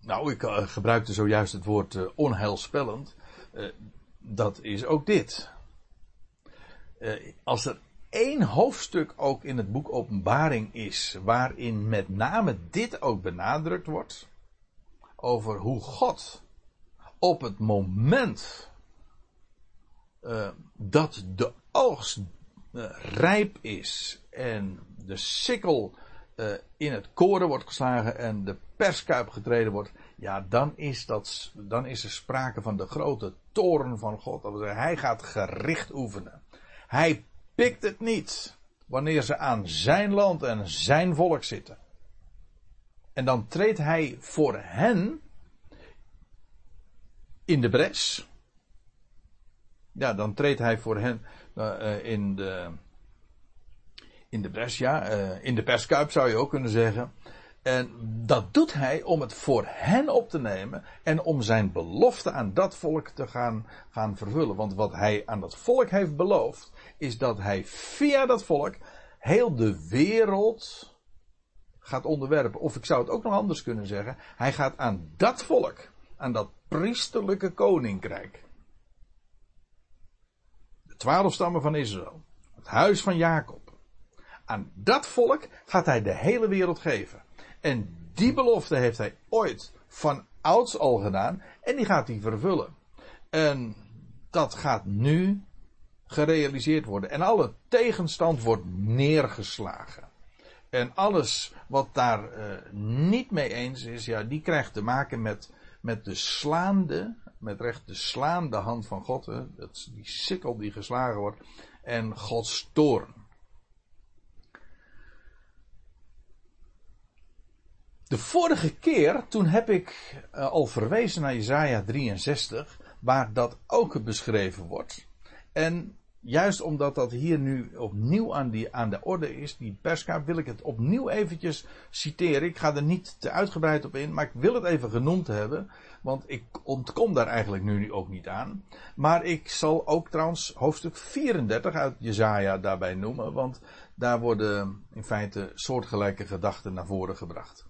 Nou, ik uh, gebruikte zojuist het woord uh, onheilspellend. dat is ook dit. als er één hoofdstuk ook in het boek Openbaring is, waarin met name dit ook benadrukt wordt, over hoe God op het moment uh, dat de oogst uh, rijp is en de sikkel uh, in het koren wordt geslagen en de perskuip getreden wordt, ja, dan is, dat, dan is er sprake van de grote toren van God. Dat hij gaat gericht oefenen. Hij pikt het niet wanneer ze aan zijn land en zijn volk zitten. En dan treedt hij voor hen in de bres. Ja, dan treedt hij voor hen uh, in de in de bres, ja, uh, in de perskuip zou je ook kunnen zeggen. En dat doet hij om het voor hen op te nemen en om zijn belofte aan dat volk te gaan, gaan vervullen. Want wat hij aan dat volk heeft beloofd, is dat hij via dat volk heel de wereld gaat onderwerpen. Of ik zou het ook nog anders kunnen zeggen. Hij gaat aan dat volk, aan dat priesterlijke koninkrijk. De twaalf stammen van Israël. Het huis van Jacob. Aan dat volk gaat hij de hele wereld geven. En die belofte heeft hij ooit van ouds al gedaan. En die gaat hij vervullen. En dat gaat nu gerealiseerd worden. En alle tegenstand wordt neergeslagen. En alles wat daar uh, niet mee eens is, ja, die krijgt te maken met, met de slaande, met recht de slaande hand van God. Hè, dat, die sikkel die geslagen wordt. En Gods toorn. De vorige keer, toen heb ik uh, al verwezen naar Isaiah 63, waar dat ook beschreven wordt. En juist omdat dat hier nu opnieuw aan, aan de orde is, die perskaap, wil ik het opnieuw eventjes citeren. Ik ga er niet te uitgebreid op in, maar ik wil het even genoemd hebben. Want ik ontkom daar eigenlijk nu ook niet aan. Maar ik zal ook trouwens hoofdstuk 34 uit Jezaja daarbij noemen. Want daar worden in feite soortgelijke gedachten naar voren gebracht.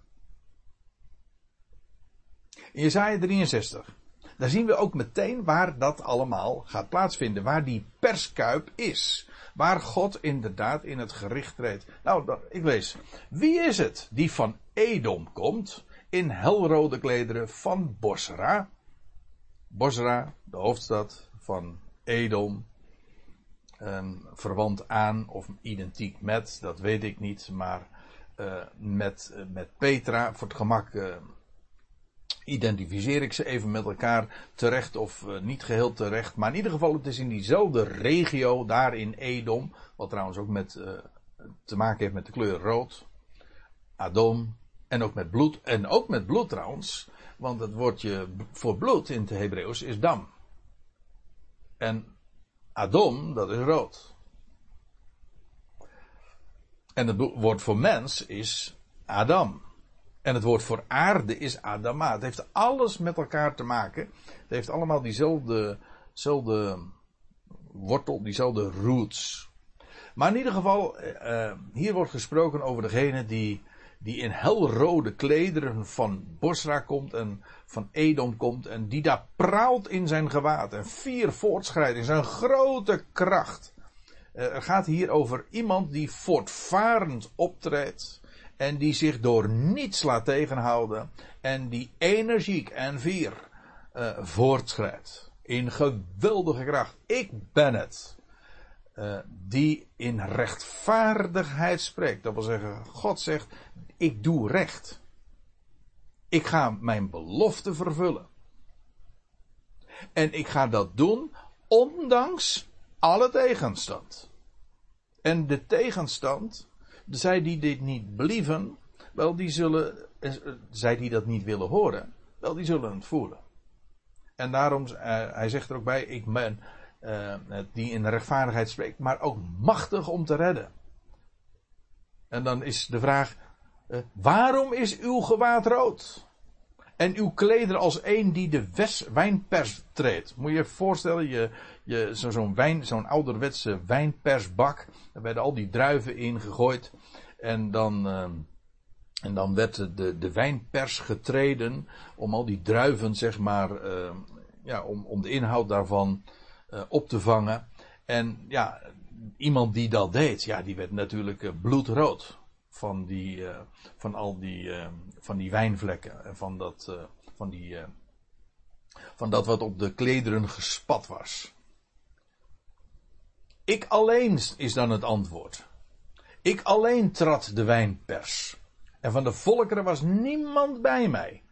In Jezaja 63. Daar zien we ook meteen waar dat allemaal gaat plaatsvinden. Waar die perskuip is. Waar God inderdaad in het gericht treedt. Nou, ik lees. Wie is het die van Edom komt? In helrode klederen van Bosra. Bosra, de hoofdstad van Edom. verwant aan of identiek met, dat weet ik niet. Maar uh, met, uh, met Petra, voor het gemak. Uh, identificeer ik ze even met elkaar terecht of uh, niet geheel terecht. Maar in ieder geval, het is in diezelfde regio, daar in Edom. Wat trouwens ook met, uh, te maken heeft met de kleur rood. Adom. En ook met bloed. En ook met bloed trouwens. Want het woordje voor bloed in het Hebreeuws is dam. En Adom, dat is rood. En het woord voor mens is Adam. En het woord voor aarde is Adama. Het heeft alles met elkaar te maken. Het heeft allemaal diezelfde, wortel, diezelfde roots. Maar in ieder geval, uh, hier wordt gesproken over degene die, die in helrode klederen van Bosra komt en van Edom komt. En die daar praalt in zijn gewaad en vier voortschrijdt in zijn grote kracht. Uh, gaat hier over iemand die voortvarend optreedt en die zich door niets laat tegenhouden en die energiek en vier uh, voortschrijdt in geweldige kracht. Ik ben het. Uh, die in rechtvaardigheid spreekt. Dat wil zeggen, God zegt, ik doe recht. Ik ga mijn belofte vervullen. En ik ga dat doen ondanks alle tegenstand. En de tegenstand zij die dit niet believen, wel die zullen, eh, zij die dat niet willen horen, wel die zullen het voelen. En daarom, uh, hij zegt er ook bij, ik ben uh, die in rechtvaardigheid spreekt, maar ook machtig om te redden. En dan is de vraag, waarom is uw gewaad rood? En uw klederen als een die de wijnpers treedt. Moet je je voorstellen, je, zo'n wijn, zo'n ouderwetse wijnpersbak. Daar werden al die druiven in gegooid. En dan, uh, en dan werd de, de wijnpers getreden om al die druiven, zeg maar, uh, ja, om, om de inhoud daarvan uh, op te vangen. En ja, iemand die dat deed, ja, die werd natuurlijk bloedrood van die, van al die, van die wijnvlekken en van dat, van die, van dat wat op de klederen gespat was. Ik alleen is dan het antwoord. Ik alleen trad de wijnpers. En van de volkeren was niemand bij mij.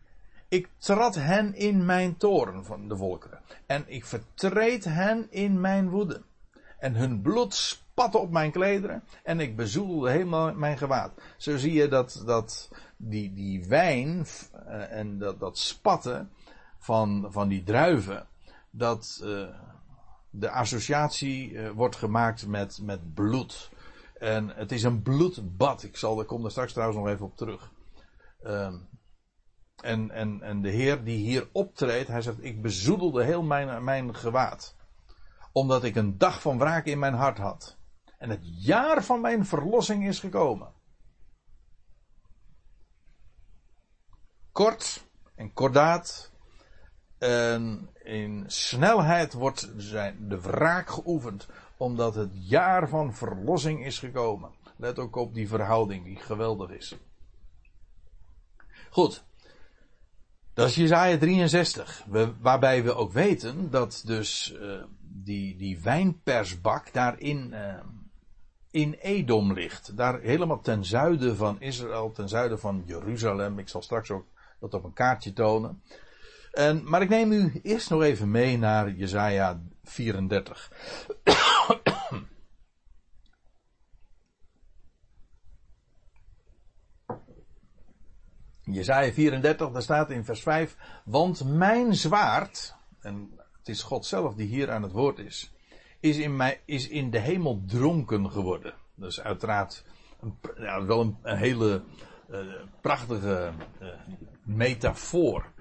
Ik trad hen in mijn toren van de volkeren. En ik vertreed hen in mijn woede. En hun bloed spatte op mijn klederen. En ik bezoedelde helemaal mijn gewaad. Zo zie je dat, dat die, die wijn uh, en dat, dat spatten van, van die druiven. Dat uh, de associatie uh, wordt gemaakt met, met bloed. En het is een bloedbad. Ik zal, ik kom daar straks trouwens nog even op terug. Um, en, en, en de Heer die hier optreedt, hij zegt: Ik bezoedelde heel mijn, mijn gewaad. Omdat ik een dag van wraak in mijn hart had. En het jaar van mijn verlossing is gekomen. Kort en kordaat. En in snelheid wordt zijn, de wraak geoefend omdat het jaar van verlossing is gekomen. Let ook op die verhouding die geweldig is. Goed. Dat is Jezaja 63. waarbij we ook weten dat dus uh, die, die wijnpersbak daar in, uh, in Edom ligt. Daar helemaal ten zuiden van Israël, ten zuiden van Jeruzalem. Ik zal straks ook dat op een kaartje tonen. En, maar ik neem u eerst nog even mee naar Jezaja 34. Jezaja 34, daar staat in vers 5, want mijn zwaard, en het is God zelf die hier aan het woord is, is in, mij, is in de hemel dronken geworden. Dat is uiteraard een, ja, wel een, een hele uh, prachtige uh, metafoor.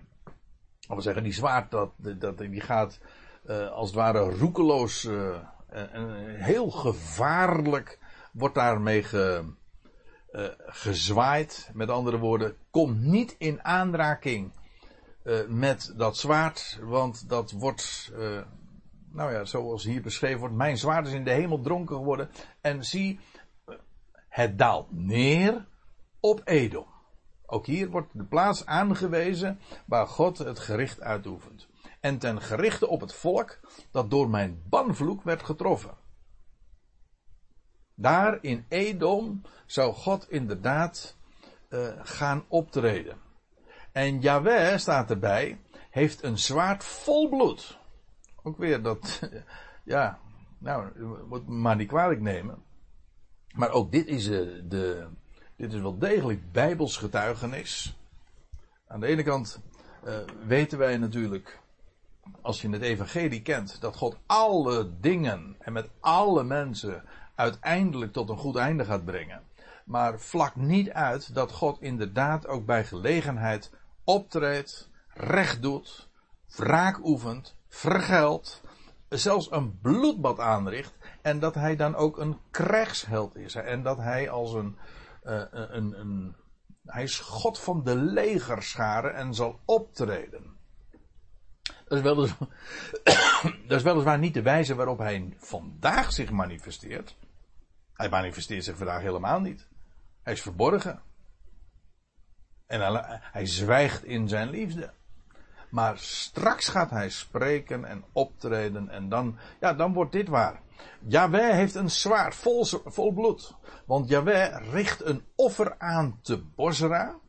Dat we zeggen, die zwaard dat, dat, die gaat uh, als het ware roekeloos en heel gevaarlijk wordt daarmee ge, gezwaaid. Met andere woorden, kom niet in aanraking met dat zwaard, want dat wordt nou ja, zoals hier beschreven wordt, mijn zwaard is in de hemel dronken geworden. En zie, het daalt neer op Edom. Ook hier wordt de plaats aangewezen waar God het gericht uitoefent. En ten gerichte op het volk dat door mijn banvloek werd getroffen. Daar in Edom zou God inderdaad uh, gaan optreden. En Yahweh staat erbij, heeft een zwaard vol bloed. Ook weer dat, ja, nou, moet me maar niet kwalijk nemen. Maar ook dit is, uh, de, dit is wel degelijk bijbels getuigenis. Aan de ene kant uh, weten wij natuurlijk, als je het evangelie kent, dat God alle dingen en met alle mensen uiteindelijk tot een goed einde gaat brengen. Maar vlak niet uit dat God inderdaad ook bij gelegenheid optreedt, recht doet, wraak oefent, vergeldt, zelfs een bloedbad aanricht en dat hij dan ook een krijgsheld is. En dat hij als een, uh, een, een, hij is God van de legerscharen en zal optreden. Dat is, weliswaar, dat is weliswaar niet de wijze waarop hij vandaag zich manifesteert. Hij manifesteert zich vandaag helemaal niet. Hij is verborgen. En hij zwijgt in zijn liefde. Maar straks gaat hij spreken en optreden en dan, ja, dan wordt dit waar. Yahweh heeft een zwaard vol, vol bloed. Want Yahweh richt een offer aan te Bosra.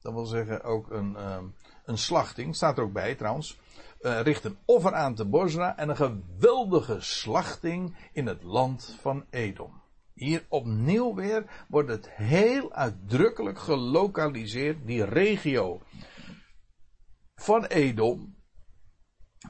Dat wil zeggen ook een, um, een slachting, staat er ook bij trouwens. Uh, richt een offer aan te Bosra en een geweldige slachting in het land van Edom. Hier opnieuw weer wordt het heel uitdrukkelijk gelokaliseerd, die regio van Edom,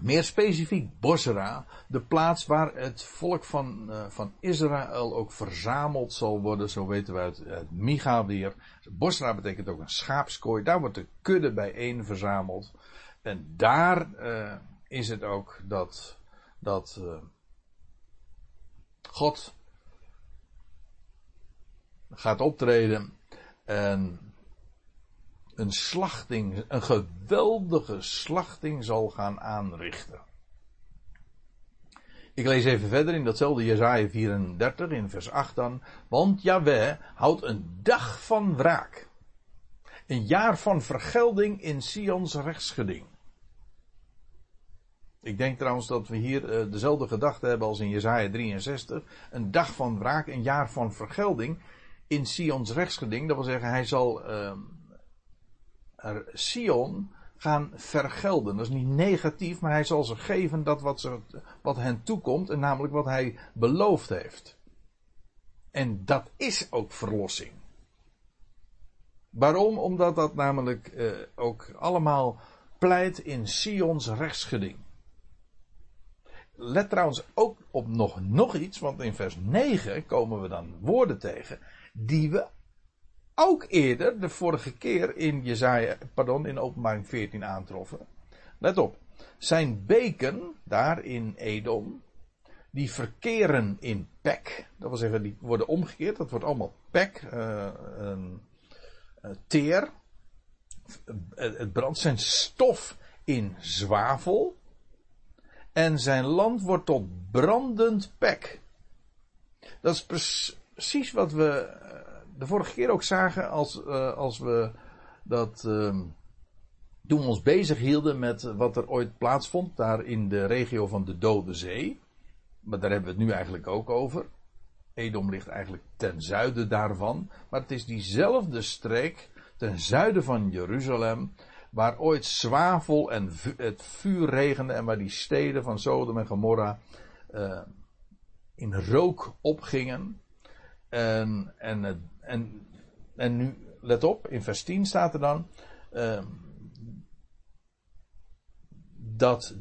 meer specifiek Bosra, de plaats waar het volk van, uh, van Israël ook verzameld zal worden, zo weten we uit, uit Micha weer. Bosra betekent ook een schaapskooi, daar wordt de kudde bijeen verzameld. En daar uh, is het ook dat, dat uh, God gaat optreden en een slachting, een geweldige slachting zal gaan aanrichten. Ik lees even verder in datzelfde Jezaja 34 in vers 8 dan. Want Yahweh houdt een dag van wraak. Een jaar van vergelding in Sions rechtsgeding. Ik denk trouwens dat we hier uh, dezelfde gedachte hebben als in Jezaja 63. Een dag van wraak, een jaar van vergelding in Sions rechtsgeding. Dat wil zeggen, hij zal... Uh, Sion gaan vergelden. Dat is niet negatief, maar hij zal ze geven dat wat, ze, wat hen toekomt, en namelijk wat hij beloofd heeft. En dat is ook verlossing. Waarom? Omdat dat namelijk eh, ook allemaal pleit in Sions rechtsgeding. Let trouwens ook op nog, nog iets, want in vers 9 komen we dan woorden tegen die we ook eerder, de vorige keer in Jezaja, pardon, in openbaring 14 aantroffen. Let op. Zijn beken, daar in Edom, die verkeren in pek. Dat wil zeggen, die worden omgekeerd. Dat wordt allemaal pek, uh, teer. Het brandt zijn stof in zwavel. En zijn land wordt tot brandend pek. Dat is precies wat we de vorige keer ook zagen als, uh, als we dat. Uh, toen we ons bezig hielden met wat er ooit plaatsvond, daar in de regio van de Dode Zee. Maar daar hebben we het nu eigenlijk ook over. Edom ligt eigenlijk ten zuiden daarvan. Maar het is diezelfde streek ten zuiden van Jeruzalem. Waar ooit zwavel en het vuur regende. En waar die steden van Sodom en Gomorra uh, in rook opgingen. En, en, en, en nu, let op, in vers 10 staat er dan. Uh, dat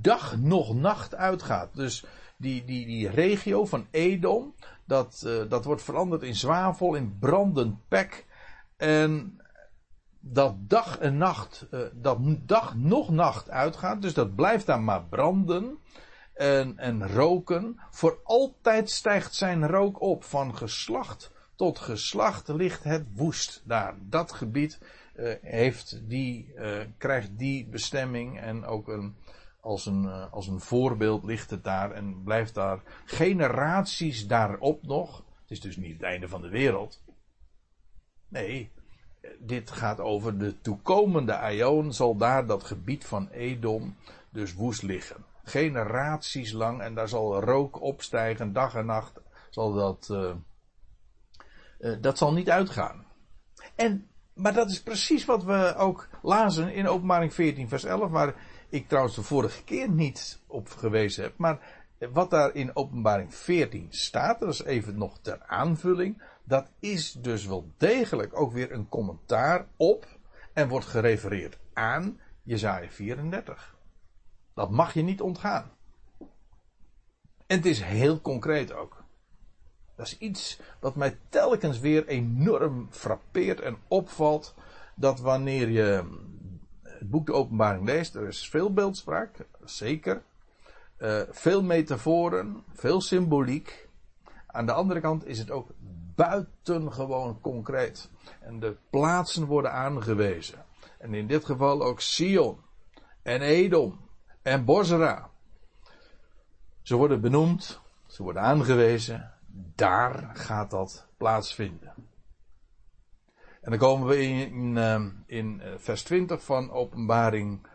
dag nog nacht uitgaat. Dus die, die, die regio van Edom, dat, uh, dat wordt veranderd in zwavel, in brandend pek. En dat dag en nacht, uh, dat dag nog nacht uitgaat, dus dat blijft daar maar branden en, en roken. Voor altijd stijgt zijn rook op. Van geslacht tot geslacht ligt het woest daar. Dat gebied uh, heeft die, uh, krijgt die bestemming en ook een, als, een, uh, als een voorbeeld ligt het daar en blijft daar generaties daarop nog. Het is dus niet het einde van de wereld. Nee, dit gaat over de toekomende Aion zal daar dat gebied van Edom dus woest liggen generaties lang. En daar zal rook opstijgen, dag en nacht zal dat. Uh, dat zal niet uitgaan. En, maar dat is precies wat we ook lazen in Openbaring 14, vers 11, waar ik trouwens de vorige keer niet op gewezen heb. Maar wat daar in Openbaring 14 staat, dat is even nog ter aanvulling. Dat is dus wel degelijk ook weer een commentaar op en wordt gerefereerd aan Jezaja 34. Dat mag je niet ontgaan. En het is heel concreet ook. Dat is iets wat mij telkens weer enorm frappeert en opvalt. Dat wanneer je het boek De Openbaring leest, er is veel beeldspraak, zeker. Uh, veel metaforen, veel symboliek. Aan de andere kant is het ook buitengewoon concreet. En de plaatsen worden aangewezen. En in dit geval ook Sion en Edom en Bosra. Ze worden benoemd, ze worden aangewezen. Daar gaat dat plaatsvinden. En dan komen we in, ehm, in eh, vers 20 van Openbaring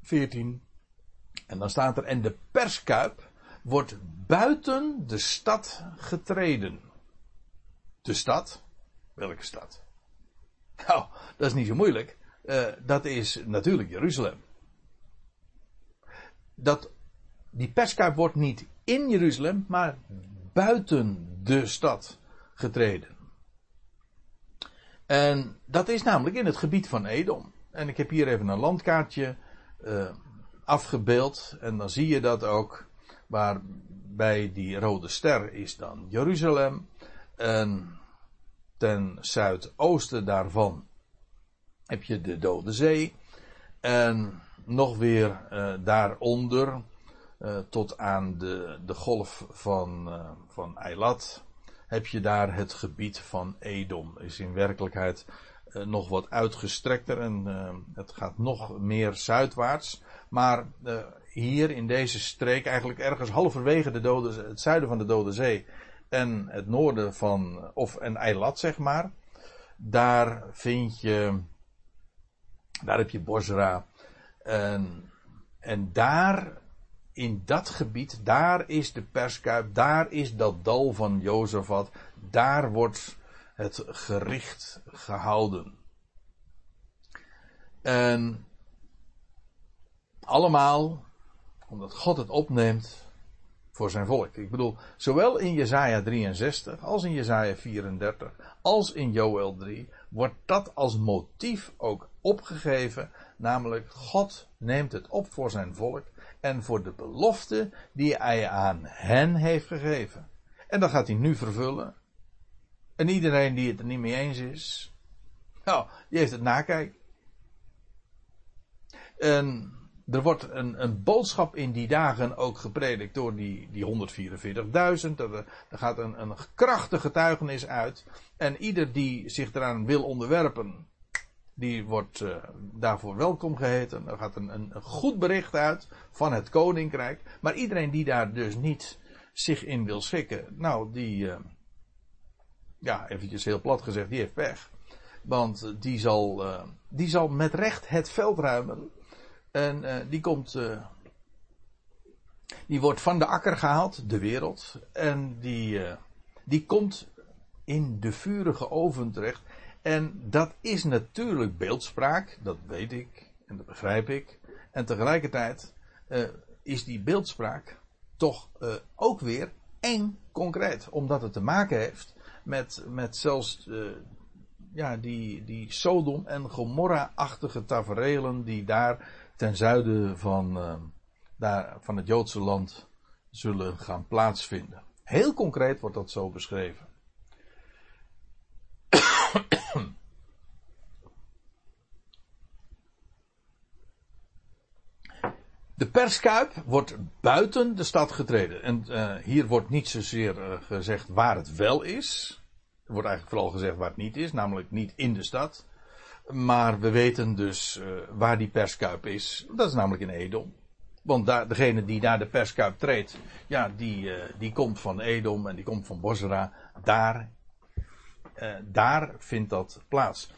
14. En dan staat er: En de perskuip wordt buiten de stad getreden. De stad? Welke stad? Nou, dat is niet zo moeilijk. Uh, dat is natuurlijk Jeruzalem dat die perskuip wordt niet in Jeruzalem, maar buiten de stad getreden. En dat is namelijk in het gebied van Edom. En ik heb hier even een landkaartje uh, afgebeeld. En dan zie je dat ook. Waar bij die rode ster is dan Jeruzalem. En ten zuidoosten daarvan heb je de Dode Zee. En nog weer uh, daaronder, uh, tot aan de, de golf van, uh, van Eilat, heb je daar het gebied van Edom. Is in werkelijkheid nog wat uitgestrekter en het gaat nog meer zuidwaarts. Maar hier in deze streek, eigenlijk ergens halverwege de dode, het zuiden van de Dode Zee en het noorden van, of en Eilat zeg maar, daar vind je, daar heb je Bosra, en, en daar, in dat gebied, daar is de perskuip, daar is dat dal van Jozefat, daar wordt het gericht gehouden. En allemaal omdat God het opneemt voor zijn volk. Ik bedoel, zowel in Jesaja 63 als in Jesaja 34 als in Joel 3 wordt dat als motief ook opgegeven Namelijk, God neemt het op voor zijn volk en voor de belofte die hij aan hen heeft gegeven. En dat gaat hij nu vervullen. En iedereen die het er niet mee eens is, nou, die heeft het nakijken. En er wordt een, een, boodschap in die dagen ook gepredikt door die, die 144.000. Er, er gaat een, een krachtige getuigenis uit. En ieder die zich eraan wil onderwerpen, die wordt uh, daarvoor welkom geheten. Er gaat een, een, goed bericht uit van het koninkrijk. Maar iedereen die daar dus niet zich in wil schikken, nou, die, uh, ja, eventjes heel plat gezegd, die heeft pech. Want die zal, die zal met recht het veld ruimen. En die komt, die wordt van de akker gehaald, de wereld. En die, die komt in de vurige oven terecht. En dat is natuurlijk beeldspraak, dat weet ik en dat begrijp ik. En tegelijkertijd uh, is die beeldspraak toch uh, ook weer eng concreet, omdat het te maken heeft met, met zelfs uh, ja, die, die Sodom en Gomorra-achtige taferelen die daar ten zuiden van, daar, van het Joodse land zullen gaan plaatsvinden. Heel concreet wordt dat zo beschreven. De perskuip wordt buiten de stad getreden. En uh, hier wordt niet zozeer uh, gezegd waar het wel is. Er wordt eigenlijk vooral gezegd waar het niet is, namelijk niet in de stad. Maar we weten dus uh, waar die perskuip is. Dat is namelijk in Edom. Want daar, degene die naar de perskuip treedt, ja, die, die komt van Edom en die komt van Bosra. Daar, daar vindt dat plaats.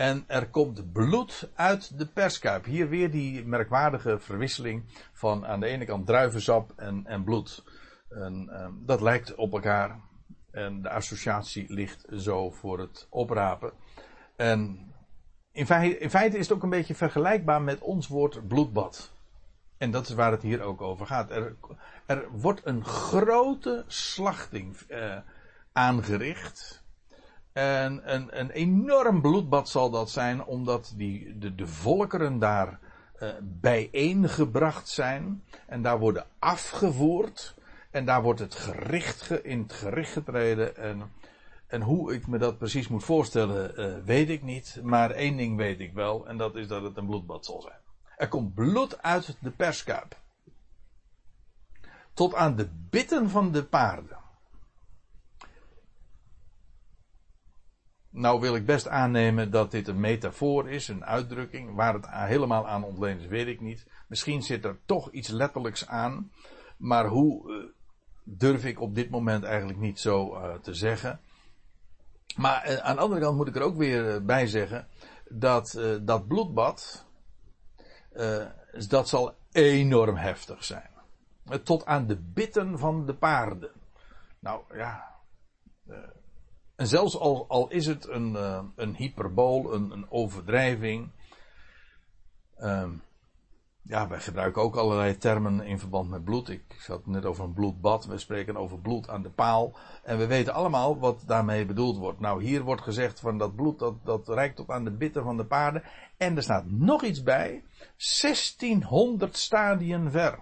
En er komt bloed uit de perskuip. Hier weer die merkwaardige verwisseling van aan de ene kant druivensap en, en bloed. En, um, dat lijkt op elkaar. En de associatie ligt zo voor het oprapen. En in in feite is het ook een beetje vergelijkbaar met ons woord bloedbad. En dat is waar het hier ook over gaat. Er, er wordt een grote slachting eh, aangericht. En een, een enorm bloedbad zal dat zijn, omdat die, de, volkeren daar uh, bijeengebracht zijn. En daar worden afgevoerd. En daar wordt het gericht ge, in het gericht getreden. En, en hoe ik me dat precies moet voorstellen, uh, weet ik niet. Maar één ding weet ik wel, en dat is dat het een bloedbad zal zijn. Er komt bloed uit de perskuip. Tot aan de bitten van de paarden. Nou wil ik best aannemen dat dit een metafoor is, een uitdrukking. Waar het helemaal aan ontleend is, weet ik niet. Misschien zit er toch iets letterlijks aan. Maar hoe uh, durf ik op dit moment eigenlijk niet zo uh, te zeggen. Maar uh, aan de andere kant moet ik er ook weer bij zeggen dat dat bloedbad, dat zal enorm heftig zijn. Tot aan de bitten van de paarden. Nou ja, en zelfs al, al is het een, uh, een hyperbool, een, een overdrijving. Uh, ja, wij gebruiken ook allerlei termen in verband met bloed. Ik had net over een bloedbad. We spreken over bloed aan de paal. En we weten allemaal wat daarmee bedoeld wordt. Nou, hier wordt gezegd van dat bloed dat, dat reikt tot aan de bitten van de paarden. En er staat nog iets bij. 1600 stadien ver.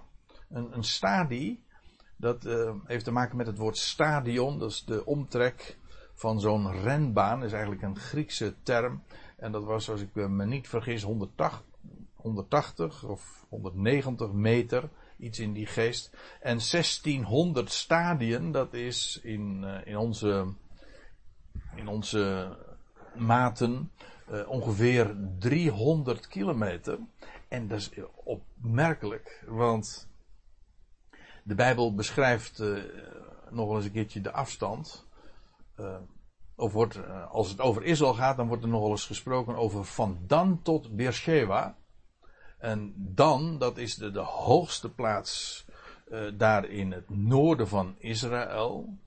Een, een stadie, dat uh, heeft te maken met het woord stadion. Dat is de omtrek van zo'n renbaan. is eigenlijk een Griekse term. En dat was, als ik me niet vergis, 180, 180 of 190 meter. Iets in die geest. En 1600 stadien, dat is in, uh, in, onze, in onze maten uh, ongeveer 300 kilometer. En dat is opmerkelijk, want de Bijbel beschrijft uh, nog eens een keertje de afstand. Uh, of wordt, uh, als het over Israël gaat, dan wordt er nogal eens gesproken over van Dan tot Beersheba. En Dan, dat is de, de hoogste plaats uh, daar in het noorden van Israël.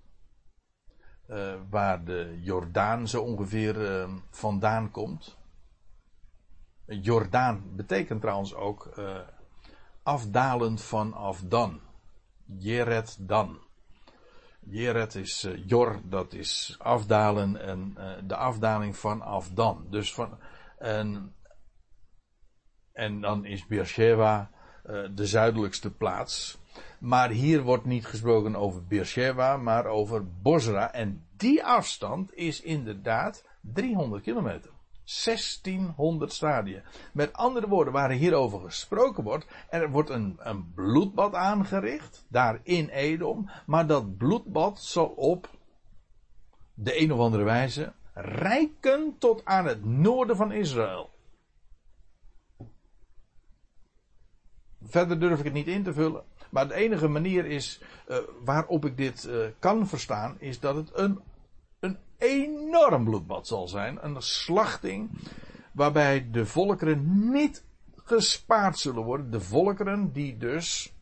waar de Jordaan zo ongeveer vandaan komt. Jordaan betekent trouwens ook afdalend vanaf Dan. Jeret Dan. Jeret is uh, Jor, dat is afdalen en uh, de afdaling vanaf dan. Dus van, en, en dan is Beersheba uh, de zuidelijkste plaats. Maar hier wordt niet gesproken over Beersheba, maar over Bosra. En die afstand is inderdaad 300 kilometer. 1600 stadia. Met andere woorden, waar hierover gesproken wordt, er wordt een, een bloedbad aangericht, daar in Edom, maar dat bloedbad zal op de een of andere wijze rijken tot aan het noorden van Israël. Verder durf ik het niet in te vullen. Maar de enige manier is uh, waarop ik dit uh, kan verstaan, is dat het een enorm bloedbad zal zijn. Een slachting waarbij de volkeren niet gespaard zullen worden. De volkeren die dus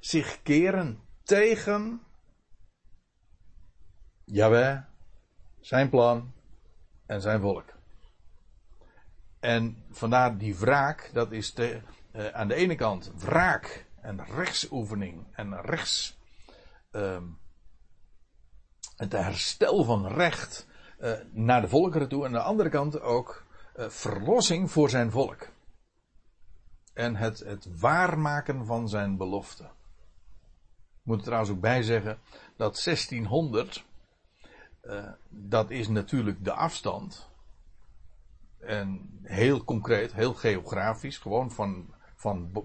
zich keren tegen Jawel, zijn plan en zijn volk. En vandaar die wraak, dat is de, uh, aan de ene kant wraak en rechtsoefening en rechts. Uh, het herstel van recht uh, naar de volkeren toe. En aan de andere kant ook uh, verlossing voor zijn volk. En het, het waarmaken van zijn belofte. moet er trouwens ook bij zeggen dat 1600, uh, dat is natuurlijk de afstand. En heel concreet, heel geografisch, gewoon van, van,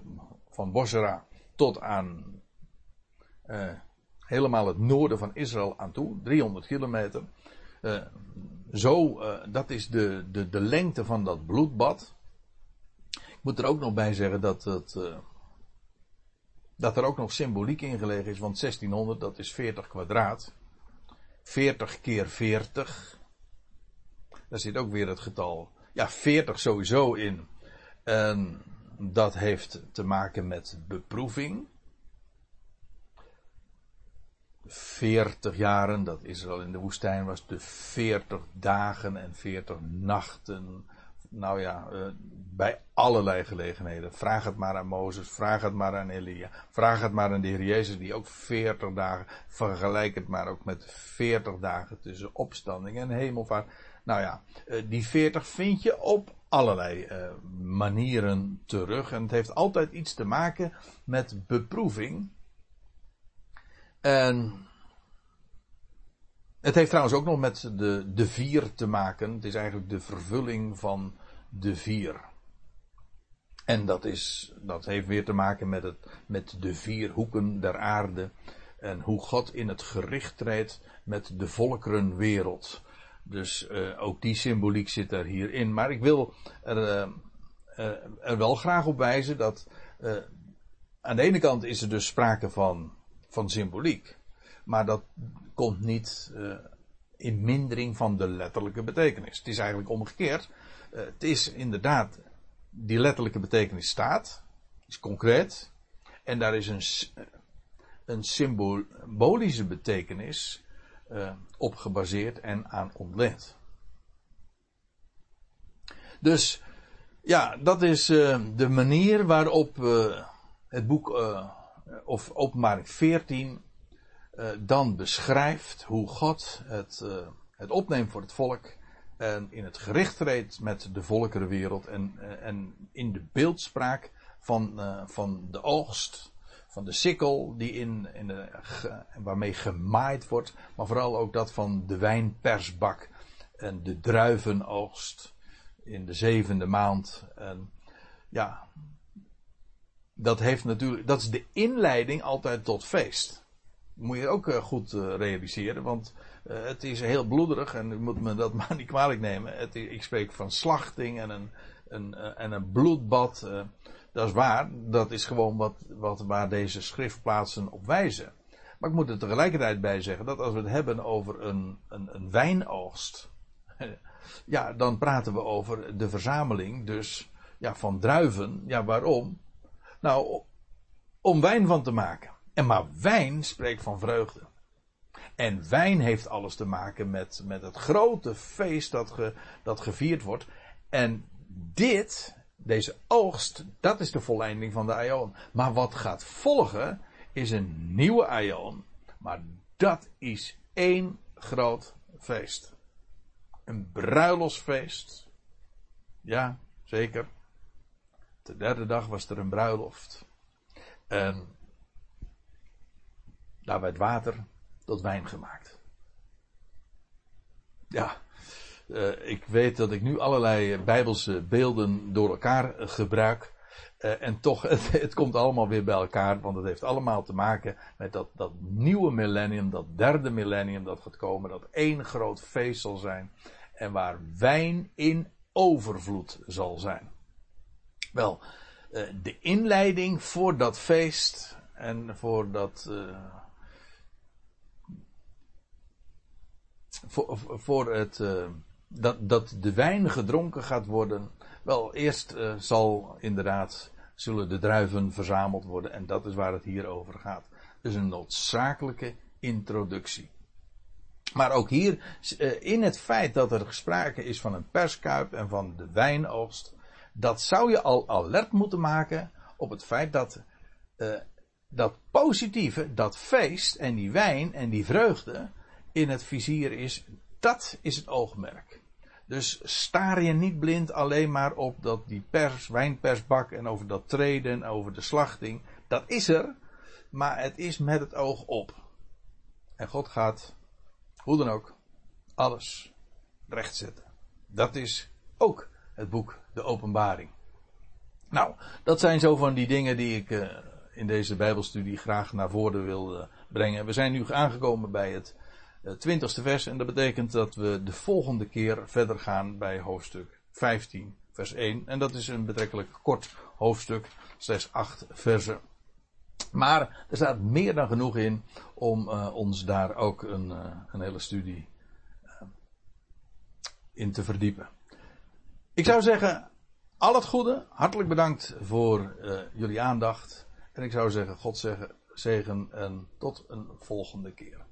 van Bosra tot aan helemaal het noorden van Israël aan toe, 300 kilometer. Uh, zo, dat is de, de, de lengte van dat bloedbad. Ik moet er ook nog bij zeggen dat het dat er ook nog symboliek in gelegen is, want 1600 dat is 40 kwadraat. 40 keer 40. Daar zit ook weer het getal. Ja, 40 sowieso in. En dat heeft te maken met beproeving. 40 jaren dat Israël in de woestijn was, de 40 dagen en 40 nachten nou ja, uh, bij allerlei gelegenheden. Vraag het maar aan Mozes, vraag het maar aan Elia, vraag het maar aan de Heer Jezus, die ook 40 dagen, vergelijk het maar ook met 40 dagen tussen opstanding en hemelvaart. Nou ja, uh, die 40 vind je op allerlei uh, manieren terug. En het heeft altijd iets te maken met beproeving. En het heeft trouwens ook nog met de, de vier te maken. Het is eigenlijk de vervulling van de vier. En dat, is, dat heeft weer te maken met, het, met de vier hoeken der aarde. En hoe God in het gericht treedt met de volkerenwereld. Dus uh, ook die symboliek zit er hierin. Maar ik wil er, uh, uh, er wel graag op wijzen dat aan de ene kant is er dus sprake van, van symboliek. Maar dat komt niet in mindering van de letterlijke betekenis. Het is eigenlijk omgekeerd. Eh, het is inderdaad, die letterlijke betekenis staat, is concreet, en daar is een, eh, een symbolische betekenis uh, op gebaseerd en aan ontleend. Dus ja, dat is de manier waarop het boek of openbaring 14 dan beschrijft hoe God het, het opneemt voor het volk en in het gericht treedt met de volkerenwereld en, eh, en in de beeldspraak van, van de oogst, van de sikkel die in, in de, waarmee gemaaid wordt, maar vooral ook dat van de wijnpersbak en de druivenoogst in de zevende maand. En ja, dat heeft natuurlijk, dat is de inleiding altijd tot feest. Moet je ook uh, goed realiseren, want uh, het is heel bloederig en u moet me dat maar niet kwalijk nemen. Het, ik spreek van slachting en een, een, en een bloedbad. Dat is waar. Dat is gewoon wat, wat, waar deze schriftplaatsen op wijzen. Maar ik moet er tegelijkertijd bij zeggen dat als we het hebben over een, een, een wijnoogst. ja, dan praten we over de verzameling dus ja, van druiven. Ja, waarom? Nou, om wijn van te maken. En maar wijn spreekt van vreugde. En wijn heeft alles te maken met, met het grote feest dat, ge, dat gevierd wordt. En dit, deze oogst, dat is de volleinding van de aion. Maar wat gaat volgen is een nieuwe aion. Maar dat is één groot feest. Een bruiloftsfeest. Ja, zeker. De derde dag was er een bruiloft. En daar werd water tot wijn gemaakt. Ja, uh, ik weet dat ik nu allerlei bijbelse beelden door elkaar gebruik. Uh, en toch, het, het, komt allemaal weer bij elkaar, want het heeft allemaal te maken met dat, dat nieuwe millennium, dat derde millennium dat gaat komen, dat één groot feest zal zijn. En waar wijn in overvloed zal zijn. Wel, uh, de inleiding voor dat feest en voor dat, voor, voor het, uh, dat, dat de wijn gedronken gaat worden. Wel, eerst uh, zal inderdaad, zullen de druiven verzameld worden en dat is waar het hier over gaat. Dus een noodzakelijke introductie. Maar ook hier, in het feit dat er sprake is van een perskuip en van de wijnoogst, dat zou je al alert moeten maken op het feit dat dat positieve, dat feest en die wijn en die vreugde, in het vizier is, dat is het oogmerk. Dus staar je niet blind alleen maar op dat die pers, wijnpersbak en over dat treden, over de slachting. Dat is er. maar het is met het oog op. En God gaat, hoe dan ook, alles rechtzetten. Dat is ook het boek De Openbaring. Nou, dat zijn zo van die dingen die ik uh, in deze Bijbelstudie graag naar voren wil uh, brengen. We zijn nu aangekomen bij het uh, twintigste vers en dat betekent dat we de volgende keer verder gaan bij hoofdstuk 15, vers 1. En dat is een betrekkelijk kort hoofdstuk, slechts 8 versen. Maar er staat meer dan genoeg in om ons daar ook een, een hele studie in te verdiepen. Ik zou zeggen, al het goede, hartelijk bedankt voor uh, jullie aandacht. En ik zou zeggen, God zegen en tot een volgende keer.